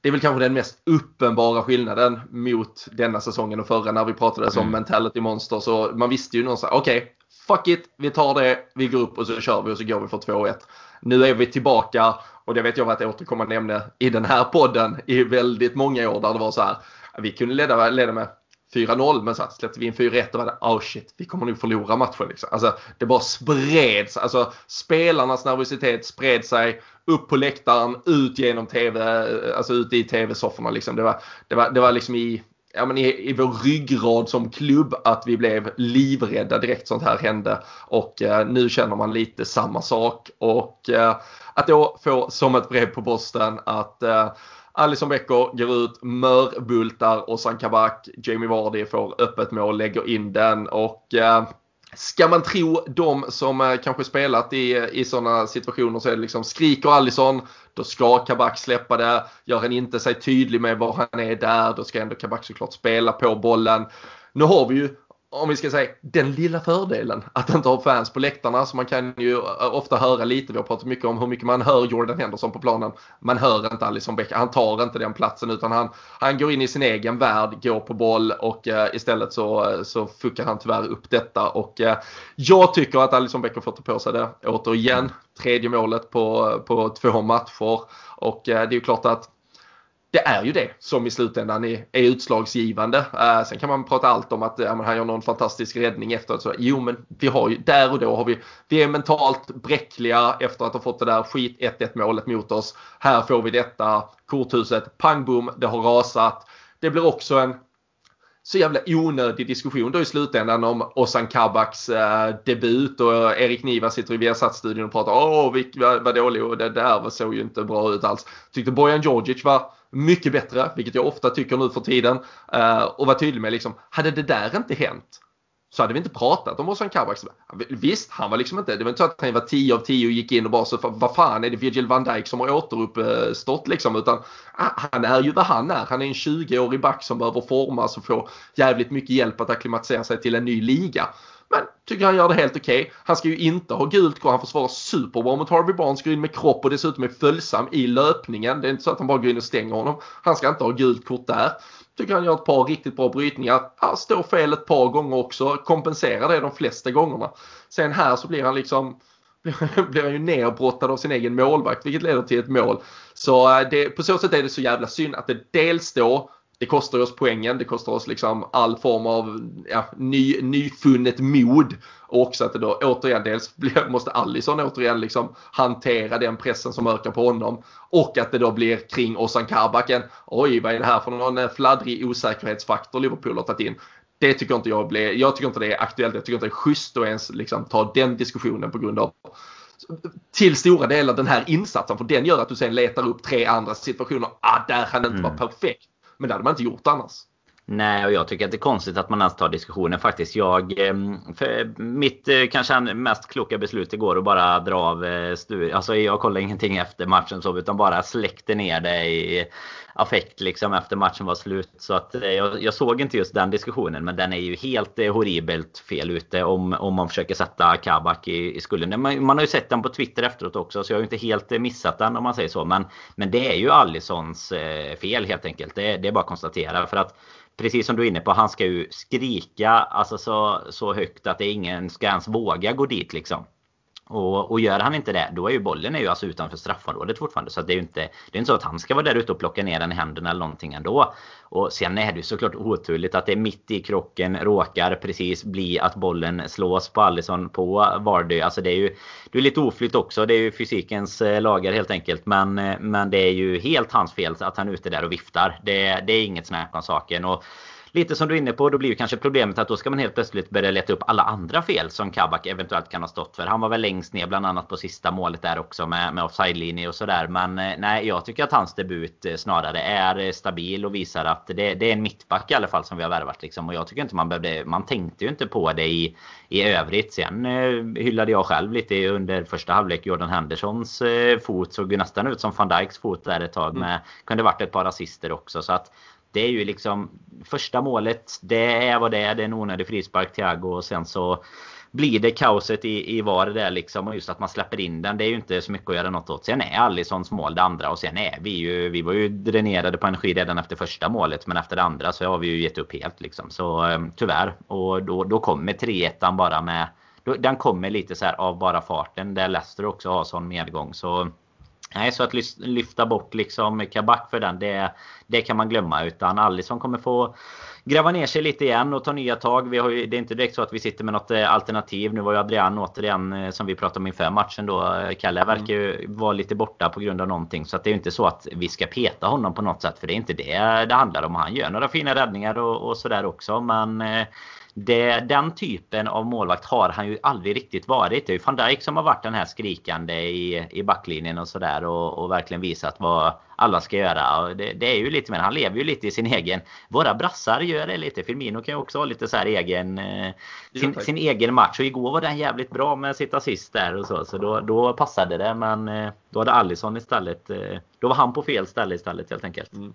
det är väl kanske den mest uppenbara skillnaden mot denna säsongen och förra när vi pratade mm. som mentality monster. Så man visste ju någonstans, okej, okay, fuck it, vi tar det, vi går upp och så kör vi och så går vi för 2-1. Nu är vi tillbaka och det vet jag var ett återkommande ämne i den här podden i väldigt många år där det var så här. Vi kunde leda, leda med 4-0 men sen släppte vi in 4-1 och var det oh shit, vi kommer nog förlora matchen. Liksom. Alltså, det bara spreds. Alltså, spelarnas nervositet spred sig upp på läktaren, ut genom TV, alltså ut i TV-sofforna. Liksom. Det, var, det, var, det var liksom i ja, men i, i vår ryggrad som klubb att vi blev livrädda direkt sånt här hände. Och eh, nu känner man lite samma sak. Och eh, att då få som ett brev på posten att eh, Alison Becker går ut, mörbultar och Kabak, Jamie Vardy får öppet mål, lägger in den och eh, Ska man tro de som eh, kanske spelat i, i sådana situationer så är det liksom skriker Allison då ska Kabak släppa det. Gör han inte sig tydlig med var han är där då ska ändå Kabak såklart spela på bollen. Nu har vi ju om vi ska säga den lilla fördelen att inte ha fans på läktarna. Så man kan ju ofta höra lite, vi har pratat mycket om hur mycket man hör Jordan Henderson på planen. Man hör inte Alisson Becker, han tar inte den platsen utan han, han går in i sin egen värld, går på boll och eh, istället så, så fuckar han tyvärr upp detta. Och eh, jag tycker att Alisson Becker får ta på sig det återigen. Tredje målet på, på två matcher. Och eh, det är ju klart att det är ju det som i slutändan är, är utslagsgivande. Uh, sen kan man prata allt om att uh, han gör någon fantastisk räddning efteråt. Så, jo men vi har ju, där och då har vi, vi är mentalt bräckliga efter att ha fått det där skit 1-1 målet mot oss. Här får vi detta, korthuset, pang boom, det har rasat. Det blir också en så jävla onödig diskussion då i slutändan om Ozan Kabaks eh, debut och Erik Niva sitter i Viasat-studion och pratar åh vad, vad dålig och det där såg ju inte bra ut alls. Tyckte Bojan Djordjic var mycket bättre, vilket jag ofta tycker nu för tiden. Eh, och var tydlig med liksom, hade det där inte hänt så hade vi inte pratat om Ozan Kabak. Visst, han var liksom inte, det var inte så att han var 10 av 10 och gick in och bara så vad fan är det Virgil van Dijk som har återuppstått liksom utan ah, han är ju vad han är. Han är en 20-årig back som behöver formas och få jävligt mycket hjälp att acklimatisera sig till en ny liga. Men tycker han gör det helt okej. Okay. Han ska ju inte ha gult kort. Han försvarar superbra mot Harvey Barnes. Går in med kropp och dessutom är följsam i löpningen. Det är inte så att han bara går in och stänger honom. Han ska inte ha gult kort där. Tycker han gör ett par riktigt bra brytningar. Han står fel ett par gånger också. Kompenserar det de flesta gångerna. Sen här så blir han liksom (laughs) blir han ju nerbrottad av sin egen målvakt vilket leder till ett mål. Så eh, det, på så sätt är det så jävla synd att det dels då det kostar oss poängen, det kostar oss liksom all form av ja, ny, nyfunnet mod. Och också att det då återigen dels (laughs) måste Allison återigen liksom hantera den pressen som ökar på honom. Och att det då blir kring Ozan Karbaken. Oj, vad är det här för någon eh, fladdrig osäkerhetsfaktor Liverpool har tagit in? Det tycker inte jag blir, jag tycker inte det är aktuellt. Jag tycker inte det är schysst att ens liksom ta den diskussionen på grund av till stora delar den här insatsen. För den gör att du sen letar upp tre andra situationer. Ah, där han inte mm. var perfekt. Men det hade man inte gjort annars. Nej, och jag tycker att det är konstigt att man ens tar diskussionen faktiskt. Jag, ehm, mitt eh, kanske mest kloka beslut igår att bara dra av eh, studion. Alltså jag kollade ingenting efter matchen så, utan bara släckte ner det i affekt liksom efter matchen var slut. Så att eh, jag, jag, såg inte just den diskussionen. Men den är ju helt eh, horribelt fel ute om, om man försöker sätta Kabak i, i skulden. Man, man, har ju sett den på Twitter efteråt också så jag har ju inte helt eh, missat den om man säger så. Men, men det är ju Allisons fel helt enkelt. Det, det är bara att konstatera. För att precis som du är inne på, han ska ju skrika alltså så, så högt att det ingen ska ens våga gå dit liksom. Och, och gör han inte det, då är ju bollen är ju alltså utanför straffområdet fortfarande. Så det är ju inte, det är inte så att han ska vara där ute och plocka ner den i händerna eller någonting ändå. Och sen är det ju såklart oturligt att det mitt i krocken råkar precis bli att bollen slås på Allison på Vardy. Alltså det är ju det är lite oflytt också. Det är ju fysikens eh, lagar helt enkelt. Men, eh, men det är ju helt hans fel att han är ute där och viftar. Det, det är inget snack om saken. Och lite som du är inne på, då blir ju kanske problemet att då ska man helt plötsligt börja leta upp alla andra fel som Kabak eventuellt kan ha stått för. Han var väl längst ner bland annat på sista målet där också med, med offside-linje och sådär. Men eh, nej, jag tycker att hans debut eh, snarare är eh, stabil och visar att det, det är en mittback i alla fall som vi har värvat. Liksom. Och jag tycker inte man behövde, man tänkte ju inte på det i, i övrigt. Sen hyllade jag själv lite under första halvlek Jordan Hendersons fot. Såg ju nästan ut som van Dijks fot där ett tag. Mm. Med, kunde varit ett par assister också. Så att det är ju liksom första målet. Det är vad det är. Det är en onödig frispark Thiago och sen så blir det kaoset i, i VAR där liksom. Och just att man släpper in den. Det är ju inte så mycket att göra något åt. Sen är Alissons mål det andra. Och sen är vi ju... Vi var ju dränerade på energi redan efter första målet. Men efter det andra så har vi ju gett upp helt liksom. Så eh, tyvärr. Och då, då kommer 3-1 bara med... Då, den kommer lite så här av bara farten. Där Leicester också har sån medgång. Så Nej, så att lyfta bort liksom Kabak för den, det, det kan man glömma. Utan Alisson kommer få gräva ner sig lite igen och ta nya tag. Vi har ju, det är inte direkt så att vi sitter med något eh, alternativ. Nu var ju Adrian återigen, eh, som vi pratade om inför matchen då. Kalle mm. verkar ju vara lite borta på grund av någonting. Så det är ju inte så att vi ska peta honom på något sätt. För det är inte det det handlar om. Han gör några fina räddningar och, och sådär också. Men eh, det, den typen av målvakt har han ju aldrig riktigt varit. Det är ju van Dijk som har varit den här skrikande i, i backlinjen och sådär och, och verkligen visat vad alla ska göra. Det, det, är ju lite mer, han lever ju lite i sin egen... Våra brassar gör det lite. Firmino kan ju också ha lite så här egen... Eh, sin, sin, egen match. Och igår var den jävligt bra med sitt assist där och så. Så då, då passade det. Men eh, då hade Allison istället... Eh, då var han på fel ställe istället helt enkelt. Mm.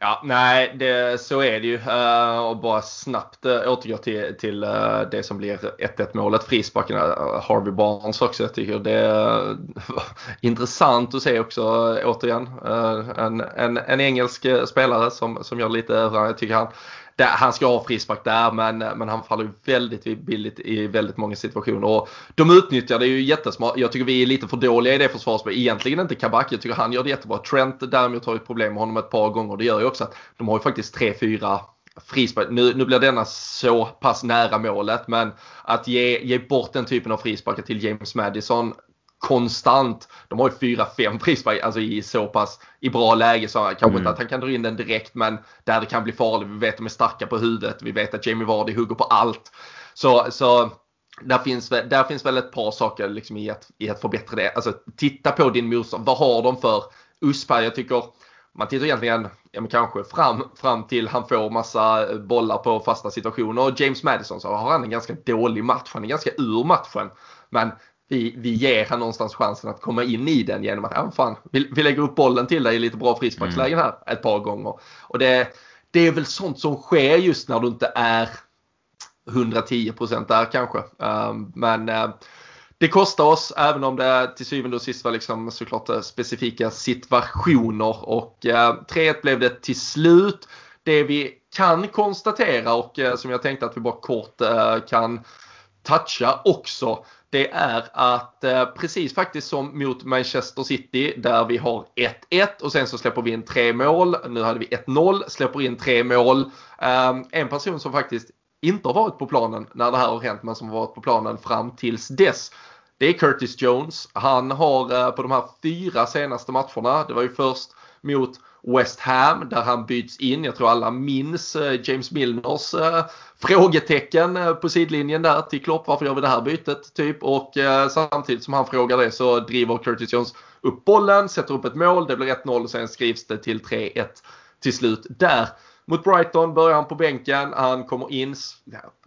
Ja, nej, det, så är det ju. Uh, och bara snabbt uh, återgå till, till uh, det som blir 1-1 målet, frisparken, uh, Harvey Barnes också. Jag tycker det är (laughs) intressant att se också återigen. en, en, en engelsk spelare som, som gör lite Jag tycker han där, han ska ha frispark där men, men han faller väldigt billigt i väldigt många situationer. Och de utnyttjar det ju jättesmart. Jag tycker vi är lite för dåliga i det försvarsspelet. Egentligen inte Kabak. Jag tycker han gör det jättebra. Trent däremot har ju problem med honom ett par gånger. Det gör ju också att de har ju faktiskt 3-4 frispark. Nu, nu blir denna så pass nära målet men att ge, ge bort den typen av frisparkar till James Madison konstant. De har ju fyra, fem frispark alltså i så pass i bra läge så kanske mm. inte att han kan dra in den direkt men där det kan bli farligt. Vi vet att de är starka på huvudet. Vi vet att Jamie Vardy hugger på allt. Så, så där finns, där finns väl ett par saker liksom i, att, i att förbättra det. Alltså titta på din motståndare. Vad har de för USP Jag tycker man tittar egentligen ja, men kanske fram, fram till han får massa bollar på fasta situationer. Och James Madison så har han en ganska dålig match. Han är ganska ur matchen. Men vi, vi ger han någonstans chansen att komma in i den genom att ja, fan, vi, vi lägger upp bollen till dig i lite bra frisparkslägen här ett par gånger. Och det, det är väl sånt som sker just när du inte är 110% där kanske. Um, men uh, det kostar oss även om det till syvende och sist var liksom såklart uh, specifika situationer och uh, eh, 3-1 blev det till slut. Det vi kan konstatera och som jag tänkte att vi bara kort kan toucha också det är att eh, precis faktiskt som mot Manchester City där vi har 1-1 och sen så släpper vi in tre mål. Nu hade vi 1-0, släpper in tre mål. Eh, en person som faktiskt inte har varit på planen när det här har hänt men som har varit på planen fram tills dess. Det är Curtis Jones. Han har eh, på de här fyra senaste matcherna, det var ju först mot West Ham där han byts in. Jag tror alla minns eh, James Milners eh, frågetecken eh, på sidlinjen där till Klopp. Varför gör vi det här bytet? Typ. Och samtidigt som han frågar det så driver Curtis Jones upp bollen, sätter upp ett mål. Det blir 1-0 och sen skrivs det till 3-1 till slut där. Mot Brighton börjar han på bänken. Han kommer in,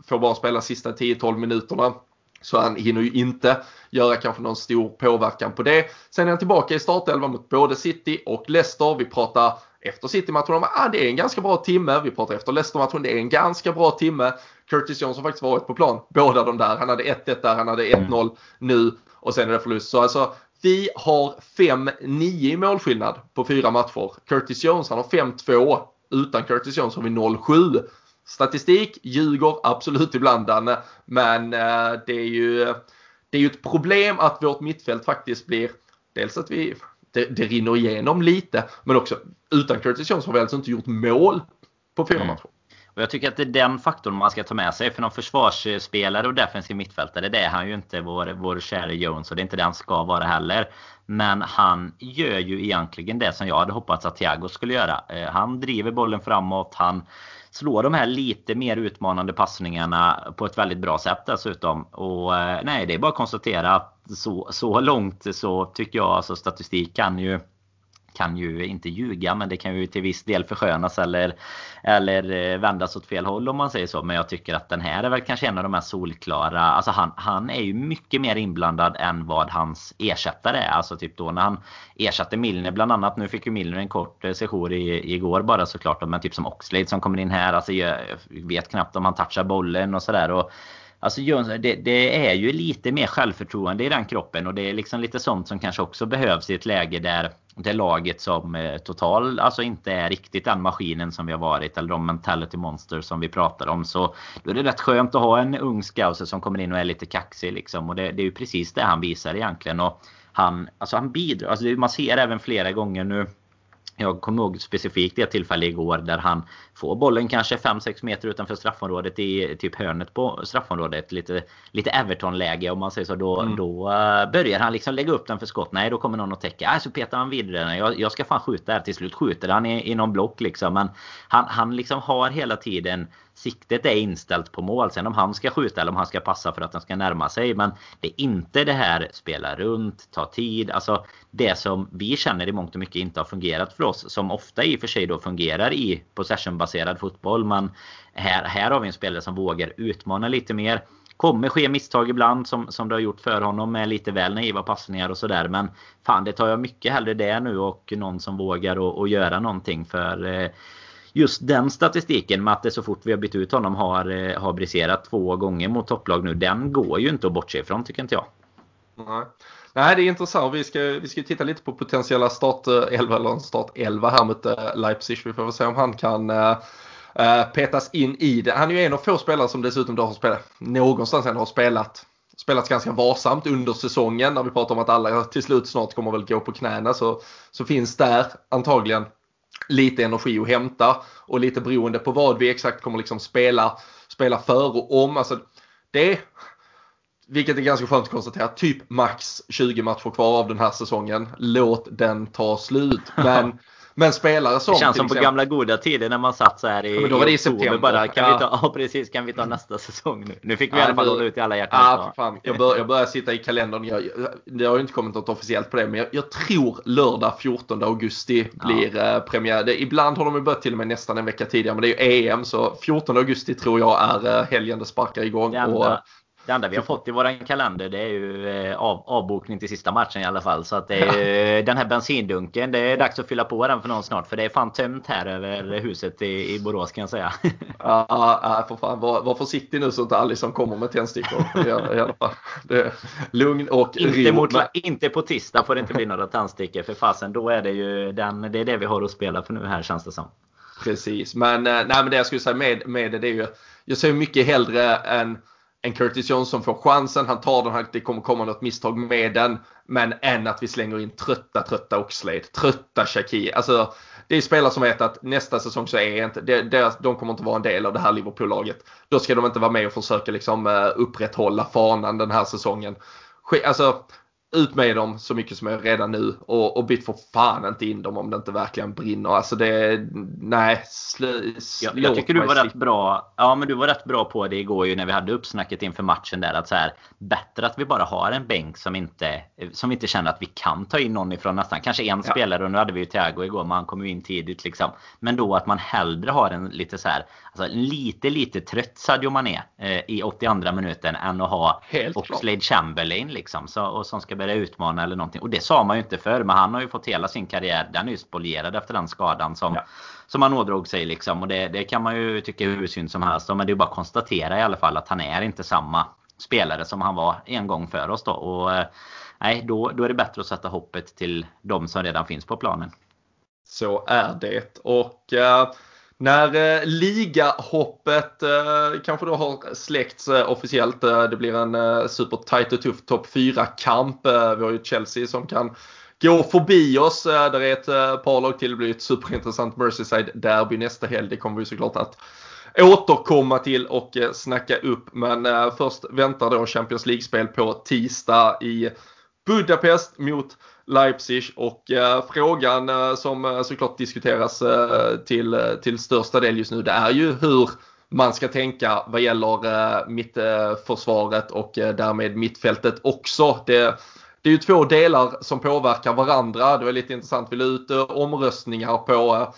får bara spela sista 10-12 minuterna. Så han hinner ju inte göra kanske någon stor påverkan på det. Sen är han tillbaka i startelvan mot både City och Leicester. Vi pratar efter City-matchen om att ah, det är en ganska bra timme. Vi pratar efter Leicester-matchen, det är en ganska bra timme. Curtis Jones har faktiskt varit på plan, båda de där. Han hade 1-1 där, han hade 1-0 nu och sen är det förlust. Så alltså, vi har 5-9 i målskillnad på fyra matcher. Curtis Jones han har 5-2. Utan Curtis Jones har vi 0-7. Statistik ljuger absolut ibland Danne, men eh, det är ju det är ju ett problem att vårt mittfält faktiskt blir dels att vi det, det rinner igenom lite men också utan Curtis Jones har vi alltså inte gjort mål på fyra mm. matcher. Och jag tycker att det är den faktorn man ska ta med sig. För någon försvarsspelare och defensiv mittfältare, det är han ju inte, vår, vår käre Jones. Och det är inte det han ska vara heller. Men han gör ju egentligen det som jag hade hoppats att Thiago skulle göra. Eh, han driver bollen framåt. Han slå de här lite mer utmanande passningarna på ett väldigt bra sätt dessutom. Och eh, nej, det är bara att konstatera att så, så långt så tycker jag alltså statistik kan ju kan ju inte ljuga men det kan ju till viss del förskönas eller, eller eh, vändas åt fel håll om man säger så. Men jag tycker att den här är väl kanske en av de här solklara. Alltså han, han är ju mycket mer inblandad än vad hans ersättare är. Alltså typ då när han ersatte Milner bland annat. Nu fick ju Milner en kort eh, session i, igår bara såklart. Men typ som Oxlade som kommer in här. Alltså jag vet knappt om han touchar bollen och sådär. Alltså det, det, är ju lite mer självförtroende i den kroppen och det är liksom lite sånt som kanske också behövs i ett läge där det laget som eh, total alltså inte är riktigt den maskinen som vi har varit eller de mentality monsters som vi pratar om. Så då är det rätt skönt att ha en ung scouser som kommer in och är lite kaxig liksom. Och det, det är ju precis det han visar egentligen. Och han, alltså han bidrar. Alltså man ser även flera gånger nu jag kommer ihåg specifikt det tillfälle igår där han får bollen kanske 5-6 meter utanför straffområdet i typ hörnet på straffområdet. Lite, lite Everton-läge om man säger så. Då, mm. då uh, börjar han liksom lägga upp den för skott. Nej, då kommer någon att täcka. Äh, så petar han vidare Jag, jag ska fan skjuta här. Till slut skjuter han i, i någon block liksom. Men han, han liksom har hela tiden siktet är inställt på mål. Sen om han ska skjuta eller om han ska passa för att den ska närma sig. Men det är inte det här spela runt, ta tid. Alltså det som vi känner i mångt och mycket inte har fungerat för oss. Som ofta i och för sig då fungerar i possessionbaserad fotboll. Men här, här har vi en spelare som vågar utmana lite mer. Kommer ske misstag ibland som, som det har gjort för honom med lite väl naiva passningar och sådär. Men fan det tar jag mycket hellre det nu och någon som vågar och, och göra någonting. För eh, just den statistiken med att det så fort vi har bytt ut honom har, eh, har briserat två gånger mot topplag nu. Den går ju inte att bortse ifrån tycker inte jag. Nej. Nej, det är intressant. Vi ska, vi ska titta lite på potentiella startelva eh, eller startelva här mot eh, Leipzig. Vi får väl se om han kan uh, petas in i det. Han är ju en av få spelare som dessutom då har spelat någonstans ändå har spelat spelats ganska varsamt under säsongen. När vi pratar om att alla till slut snart kommer väl gå på knäna så, så finns där antagligen lite energi att hämta och lite beroende på vad vi exakt kommer liksom spela, spela för och om. Alltså det, vilket är ganska skönt att konstatera, typ max 20 matcher kvar av den här säsongen. Låt den ta slut. (laughs) Men Men spelare som... Det känns som på gamla goda tider när man satt så här i, ja, då var det i september. Bara, kan, ja. vi ta, ja, precis, kan vi ta nästa säsong nu? Nu fick vi ja, i alla fall hålla ut i alla hjärtan. Ja, fan. Jag, bör, jag börjar sitta i kalendern. Jag, det har ju inte kommit något officiellt på det. Men jag, jag tror lördag 14 augusti blir ja. eh, premiär. Det, ibland har de ju börjat till och med nästan en vecka tidigare. Men det är ju EM. Så 14 augusti tror jag är eh, helgen det sparkar igång. Det och, det enda vi har fått i våran kalender det är ju eh, av, avbokning till sista matchen i alla fall. Så att det är, den här bensindunken, det är dags att fylla på den för någon snart. För det är fan tömt här över huset i, i Borås kan jag säga. (laughs) Ja, ja för fan. Var, var försiktig nu så att inte Alisson kommer med tändstickor. I, I alla fall. Det, lugn och inte, mot, inte på tisdag får det inte bli några tändstickor. För fasen, då är det ju den, det är det vi har att spela för nu här känns det som. Precis, men, eh, nej, men det jag skulle säga med, med det, det är ju jag ser mycket hellre än en Curtis Johnson får chansen, han tar den, det kommer komma något misstag med den. Men än att vi slänger in trötta, trötta Oxlade, trötta Shaki. Alltså, det är spelare som vet att nästa säsong så är inte, det, de kommer inte vara en del av det här Liverpool-laget. Då ska de inte vara med och försöka liksom eh, upprätthålla fanan den här säsongen. Alltså, ut med dem så mycket som jag redan nu och, och byt för fan inte in dem om det inte verkligen brinner. Alltså det, nej. Sl, jag, jag tycker du var rätt bra. Ja men du var rätt bra på det igår ju när vi hade uppsnacket inför matchen där att så här bättre att vi bara har en bänk som inte som inte känner att vi kan ta in någon ifrån nästan kanske en ja. spelare och nu hade vi ju Thiago igår men han kom ju in tidigt liksom. Men då att man hellre har en lite så här alltså lite lite trött Sadio Mané eh, i 82 minuten än att ha Oxlade Chamberlain liksom så, och som ska börja utmana eller någonting. Och det sa man ju inte förr. Men han har ju fått hela sin karriär. Den är ju spolierad efter den skadan som, ja. som han ådrog sig. Liksom. Och det, det kan man ju tycka hur synd som helst Men det är bara att konstatera i alla fall att han är inte samma spelare som han var en gång för oss då. Och, eh, nej, då, då är det bättre att sätta hoppet till de som redan finns på planen. Så är det. Och uh, när eh, ligahoppet eh, kanske då har släckts eh, officiellt. Eh, det blir en eh, supertight och tuff topp 4-kamp. Eh, vi har ju Chelsea som kan gå förbi oss. Eh, där är ett eh, par lag till. Det blir ett superintressant Merseyside-derby nästa helg. Det kommer vi såklart att återkomma till och eh, snacka upp. Men eh, först väntar då Champions League-spel på tisdag i Budapest mot Leipzig och eh, frågan eh, som eh, såklart diskuteras eh, till, eh, till största del just nu det är ju hur man ska tänka vad gäller eh, mittförsvaret eh, och därmed mittfältet också. Det, det är ju två delar som påverkar varandra. Det var lite intressant. Vi la ut omröstningar på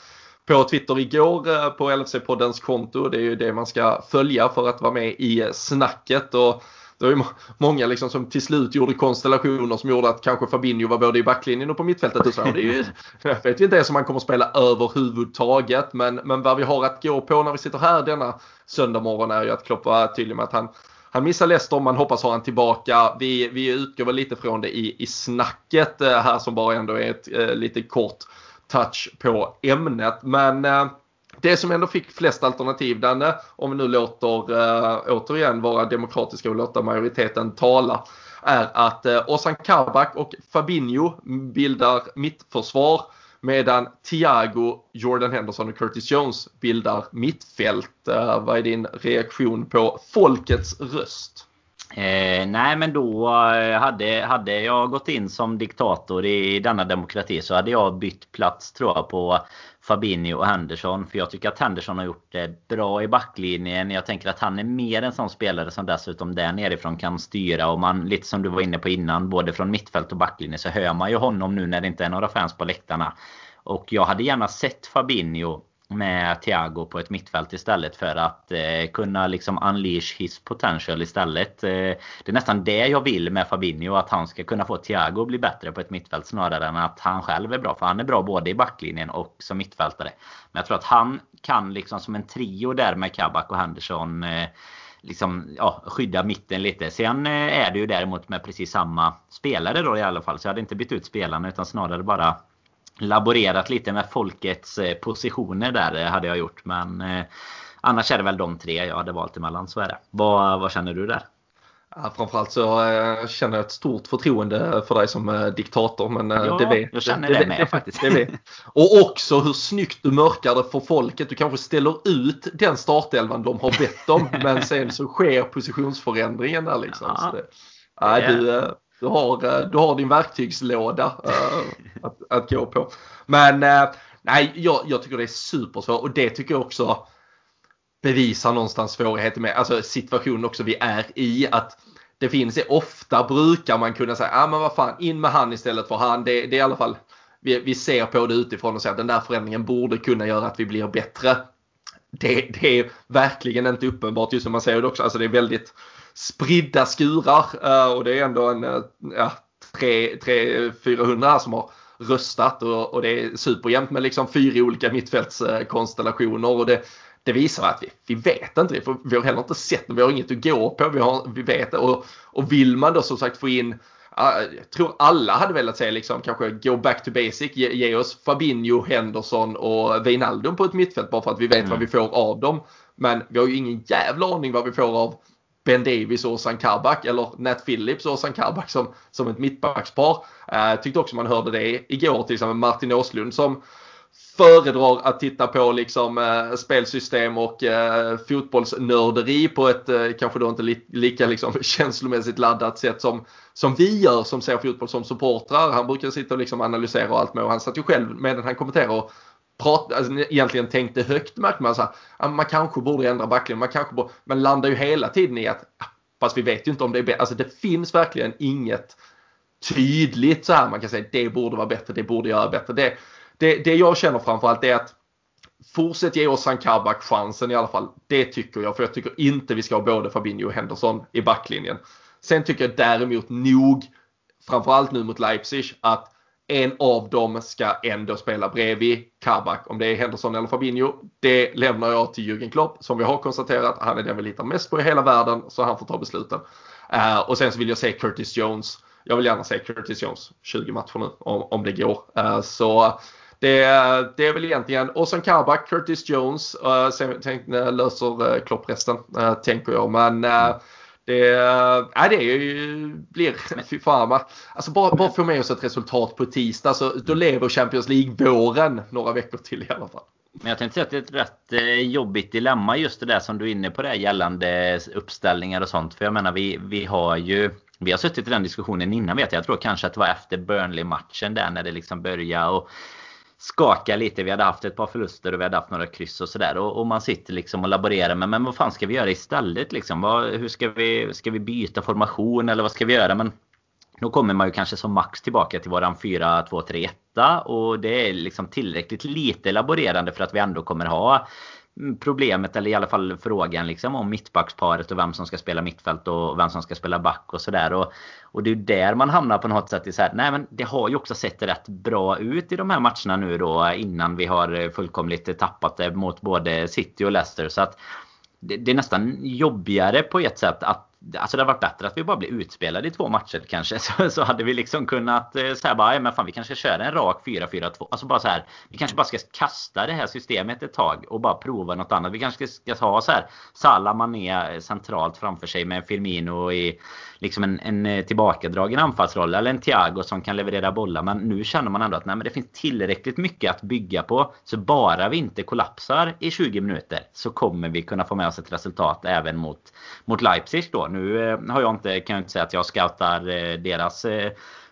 på Twitter igår på LFC-poddens konto. Det är ju det man ska följa för att vara med i snacket. Och det var ju många liksom som till slut gjorde konstellationer som gjorde att kanske Fabinho var både i backlinjen och på mittfältet. Och så. Det är ju, (laughs) jag vet inte ens om han kommer spela överhuvudtaget. Men, men vad vi har att gå på när vi sitter här denna söndag morgon är ju att Klopp var tydlig med att han han missar Leicester, man hoppas ha han tillbaka. Vi, vi utgår väl lite från det i, i snacket eh, här som bara ändå är ett eh, lite kort touch på ämnet. Men eh, det som ändå fick flest alternativ, Danne, om vi nu låter eh, återigen vara demokratiska och låta majoriteten tala. är att eh, Ozan Kabak och Fabinho bildar mittförsvar medan Thiago, Jordan Henderson och Curtis Jones bildar mittfält. Eh, vad är din reaktion på folkets röst? Eh, nej men då eh, hade, hade jag gått in som diktator i denna demokrati så hade jag bytt plats tror jag på Fabinho och Henderson. För jag tycker att Henderson har gjort det bra i backlinjen. Jag tänker att han är mer en sån spelare som dessutom där nerifrån kan styra. Och man, lite som du var inne på innan, både från mittfält och backlinje så hör man ju honom nu när det inte är några fans på läktarna. Och jag hade gärna sett Fabinho med Thiago på ett mittfält istället för att eh, kunna liksom unleash his potential istället. Eh, det är nästan det jag vill med Fabinho, att han ska kunna få Thiago att bli bättre på ett mittfält snarare än att han själv är bra. För han är bra både i backlinjen och som mittfältare. Men jag tror att han kan liksom som en trio där med Kabak och Henderson eh, liksom, ja, skydda mitten lite. Sen eh, är det ju däremot med precis samma spelare då i alla fall. Så jag hade inte bytt ut spelarna utan snarare bara laborerat lite med folkets eh, positioner där eh, hade jag gjort. Men eh, annars är det väl de tre jag hade valt emellan. Så är det. Vad, vad känner du där? Ja, framförallt så känner jag ett stort förtroende för dig som diktator. Men ja, det vet jag. känner det, det med (laughs) det, faktiskt. Det vet. Och också hur snyggt du mörkar det för folket. Du kanske ställer ut den startelvan de har bett om. (laughs) men sen så sker positionsförändringen där liksom. Ja. Så det, ja, du, du har, eh, du har din verktygslåda uh, (laughs) att, att, gå på. Men uh, nej, jag, jag, tycker det är supersvårt och det tycker jag också bevisar någonstans svårigheten med alltså situationen också vi är i. att det finns ofta brukar man kunna säga, ah, men vad fan, in med han istället för han. Det, det är i alla fall, vi, vi ser på det utifrån och säger att den där förändringen borde kunna göra att vi blir bättre. Det, det är verkligen inte uppenbart just som man säger det också. Alltså det är väldigt spridda skurar eh, och det är ändå en eh, ja, 300-400 här som har röstat och, och, det är superjämnt med liksom fyra olika mittfältskonstellationer och det, det visar att vi, vi vet inte, för vi har heller inte sett vi har inget att gå på, vi, har, vi vet och, och vill man då som sagt få in jag tror alla hade velat se liksom kanske gå back to basic, ge, ge oss Fabinho, Henderson och Wijnaldum på ett mittfält bara för att vi vet mm. vad vi får av dem. Men vi har ju ingen jävla aning vad vi får av Ben Davis och Ozan Kabak eller Nat Phillips och Ozan Kabak som, som ett mittbackspar. Eh, tyckte också man hörde det igår till exempel Martin Åslund som föredrar att titta på liksom eh, spelsystem och eh, fotbollsnörderi på ett eh, kanske då inte li lika liksom, (laughs) känslomässigt laddat sätt som, som vi gör som ser fotboll som supportrar. Han brukar sitta och liksom analysera och allt med och han satt ju själv medan han kommenterade. och prat, alltså, egentligen tänkte högt märkte man så här, man kanske borde ändra backlinjen, man kanske borde, man landar ju hela tiden i att fast vi vet ju inte om det är bättre, alltså det finns verkligen inget tydligt så här man kan säga det borde vara bättre, det borde göra bättre. Det, det, det jag känner framförallt är att fortsätt ge oss Kabak chansen i alla fall. Det tycker jag, för jag tycker inte vi ska ha både Fabinho och Henderson i backlinjen. Sen tycker jag däremot nog, framförallt nu mot Leipzig, att en av dem ska ändå spela bredvid Kabak. Om det är Henderson eller Fabinho, det lämnar jag till Jürgen Klopp. Som vi har konstaterat, han är den vi litar mest på i hela världen, så han får ta besluten. Uh, och sen så vill jag se Curtis Jones. Jag vill gärna se Curtis Jones 20 matcher nu, om, om det går. Uh, så det, det, är väl egentligen, och sen Kabak, Curtis Jones, uh, sen tänk, löser Klopp resten, tänker jag. Men det, äh, det ju, blir, fy fan Alltså bara, bara få med oss ett resultat på tisdag så då lever Champions League-våren några veckor till i alla fall. Men jag tänkte säga att det är ett rätt eh, jobbigt dilemma just det där som du är inne på där gällande uppställningar och sånt. För jag menar vi, vi har ju vi har suttit i den diskussionen innan vet jag. Jag tror kanske att det var efter Burnley-matchen där när det liksom började. Och skaka lite. Vi hade haft ett par förluster och vi hade haft några kryss och sådär. Och, och, man sitter liksom och laborerar med men vad fan ska vi göra istället liksom? Vad, hur ska vi, ska vi byta formation eller vad ska vi göra? Men då kommer man ju kanske som max tillbaka till våran 4-2-3-1 och det är liksom tillräckligt lite laborerande för att vi ändå kommer ha problemet eller i alla fall frågan liksom om mittbacksparet och vem som ska spela mittfält och vem som ska spela back och sådär. Och, och det är där man hamnar på något sätt i så här, nej men det har ju också sett rätt bra ut i de här matcherna nu då innan vi har fullkomligt tappat det mot både City och Leicester. Så att det, det är nästan jobbigare på ett sätt att Alltså det hade varit bättre att vi bara blev utspelade i två matcher kanske. (laughs) Så, så hade vi liksom kunnat eh, säga bara, men fan vi kanske ska köra en rak 4-4-2. Alltså bara så här. Vi kanske bara ska kasta det här systemet ett tag och bara prova något annat. Vi kanske ska ha så här Salah Mané eh, centralt framför sig med Firmino i liksom en, en eh, tillbakadragen anfallsroll. Eller en Thiago som kan leverera bollar. Men nu känner man ändå att nej, men det finns tillräckligt mycket att bygga på. Så bara vi inte kollapsar i 20 minuter så kommer vi kunna få med oss ett resultat även mot, mot Leipzig då. Nu eh, har jag inte, kan jag inte säga att jag scoutar eh, deras eh,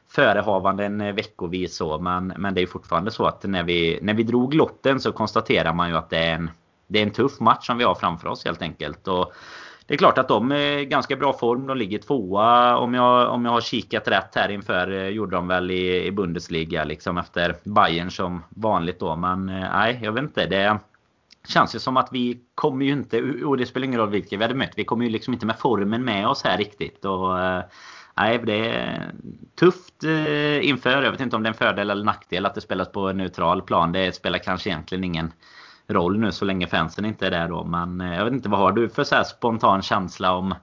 förehavanden veckovis så. Men, men det är fortfarande så att när vi, när vi drog lotten så konstaterar man ju att det är en, det är en tuff match som vi har framför oss helt enkelt. Och det är klart att de är i ganska bra form. De ligger tvåa om jag, om jag har kikat rätt här inför. Gjorde de väl i, i Bundesliga liksom efter Bayern som vanligt då. Men nej, jag vet inte. Det känns ju som att vi kommer ju inte, och det spelar ingen roll vilka vi hade mött. Vi kommer ju liksom inte med formen med oss här riktigt. Och, eh, Nej, det är tufft eh, inför. Jag vet inte om det är en fördel eller nackdel att det spelas på en neutral plan. Det spelar kanske egentligen ingen roll nu så länge fansen inte är där då. Men eh, jag vet inte, vad har du för så spontan känsla om,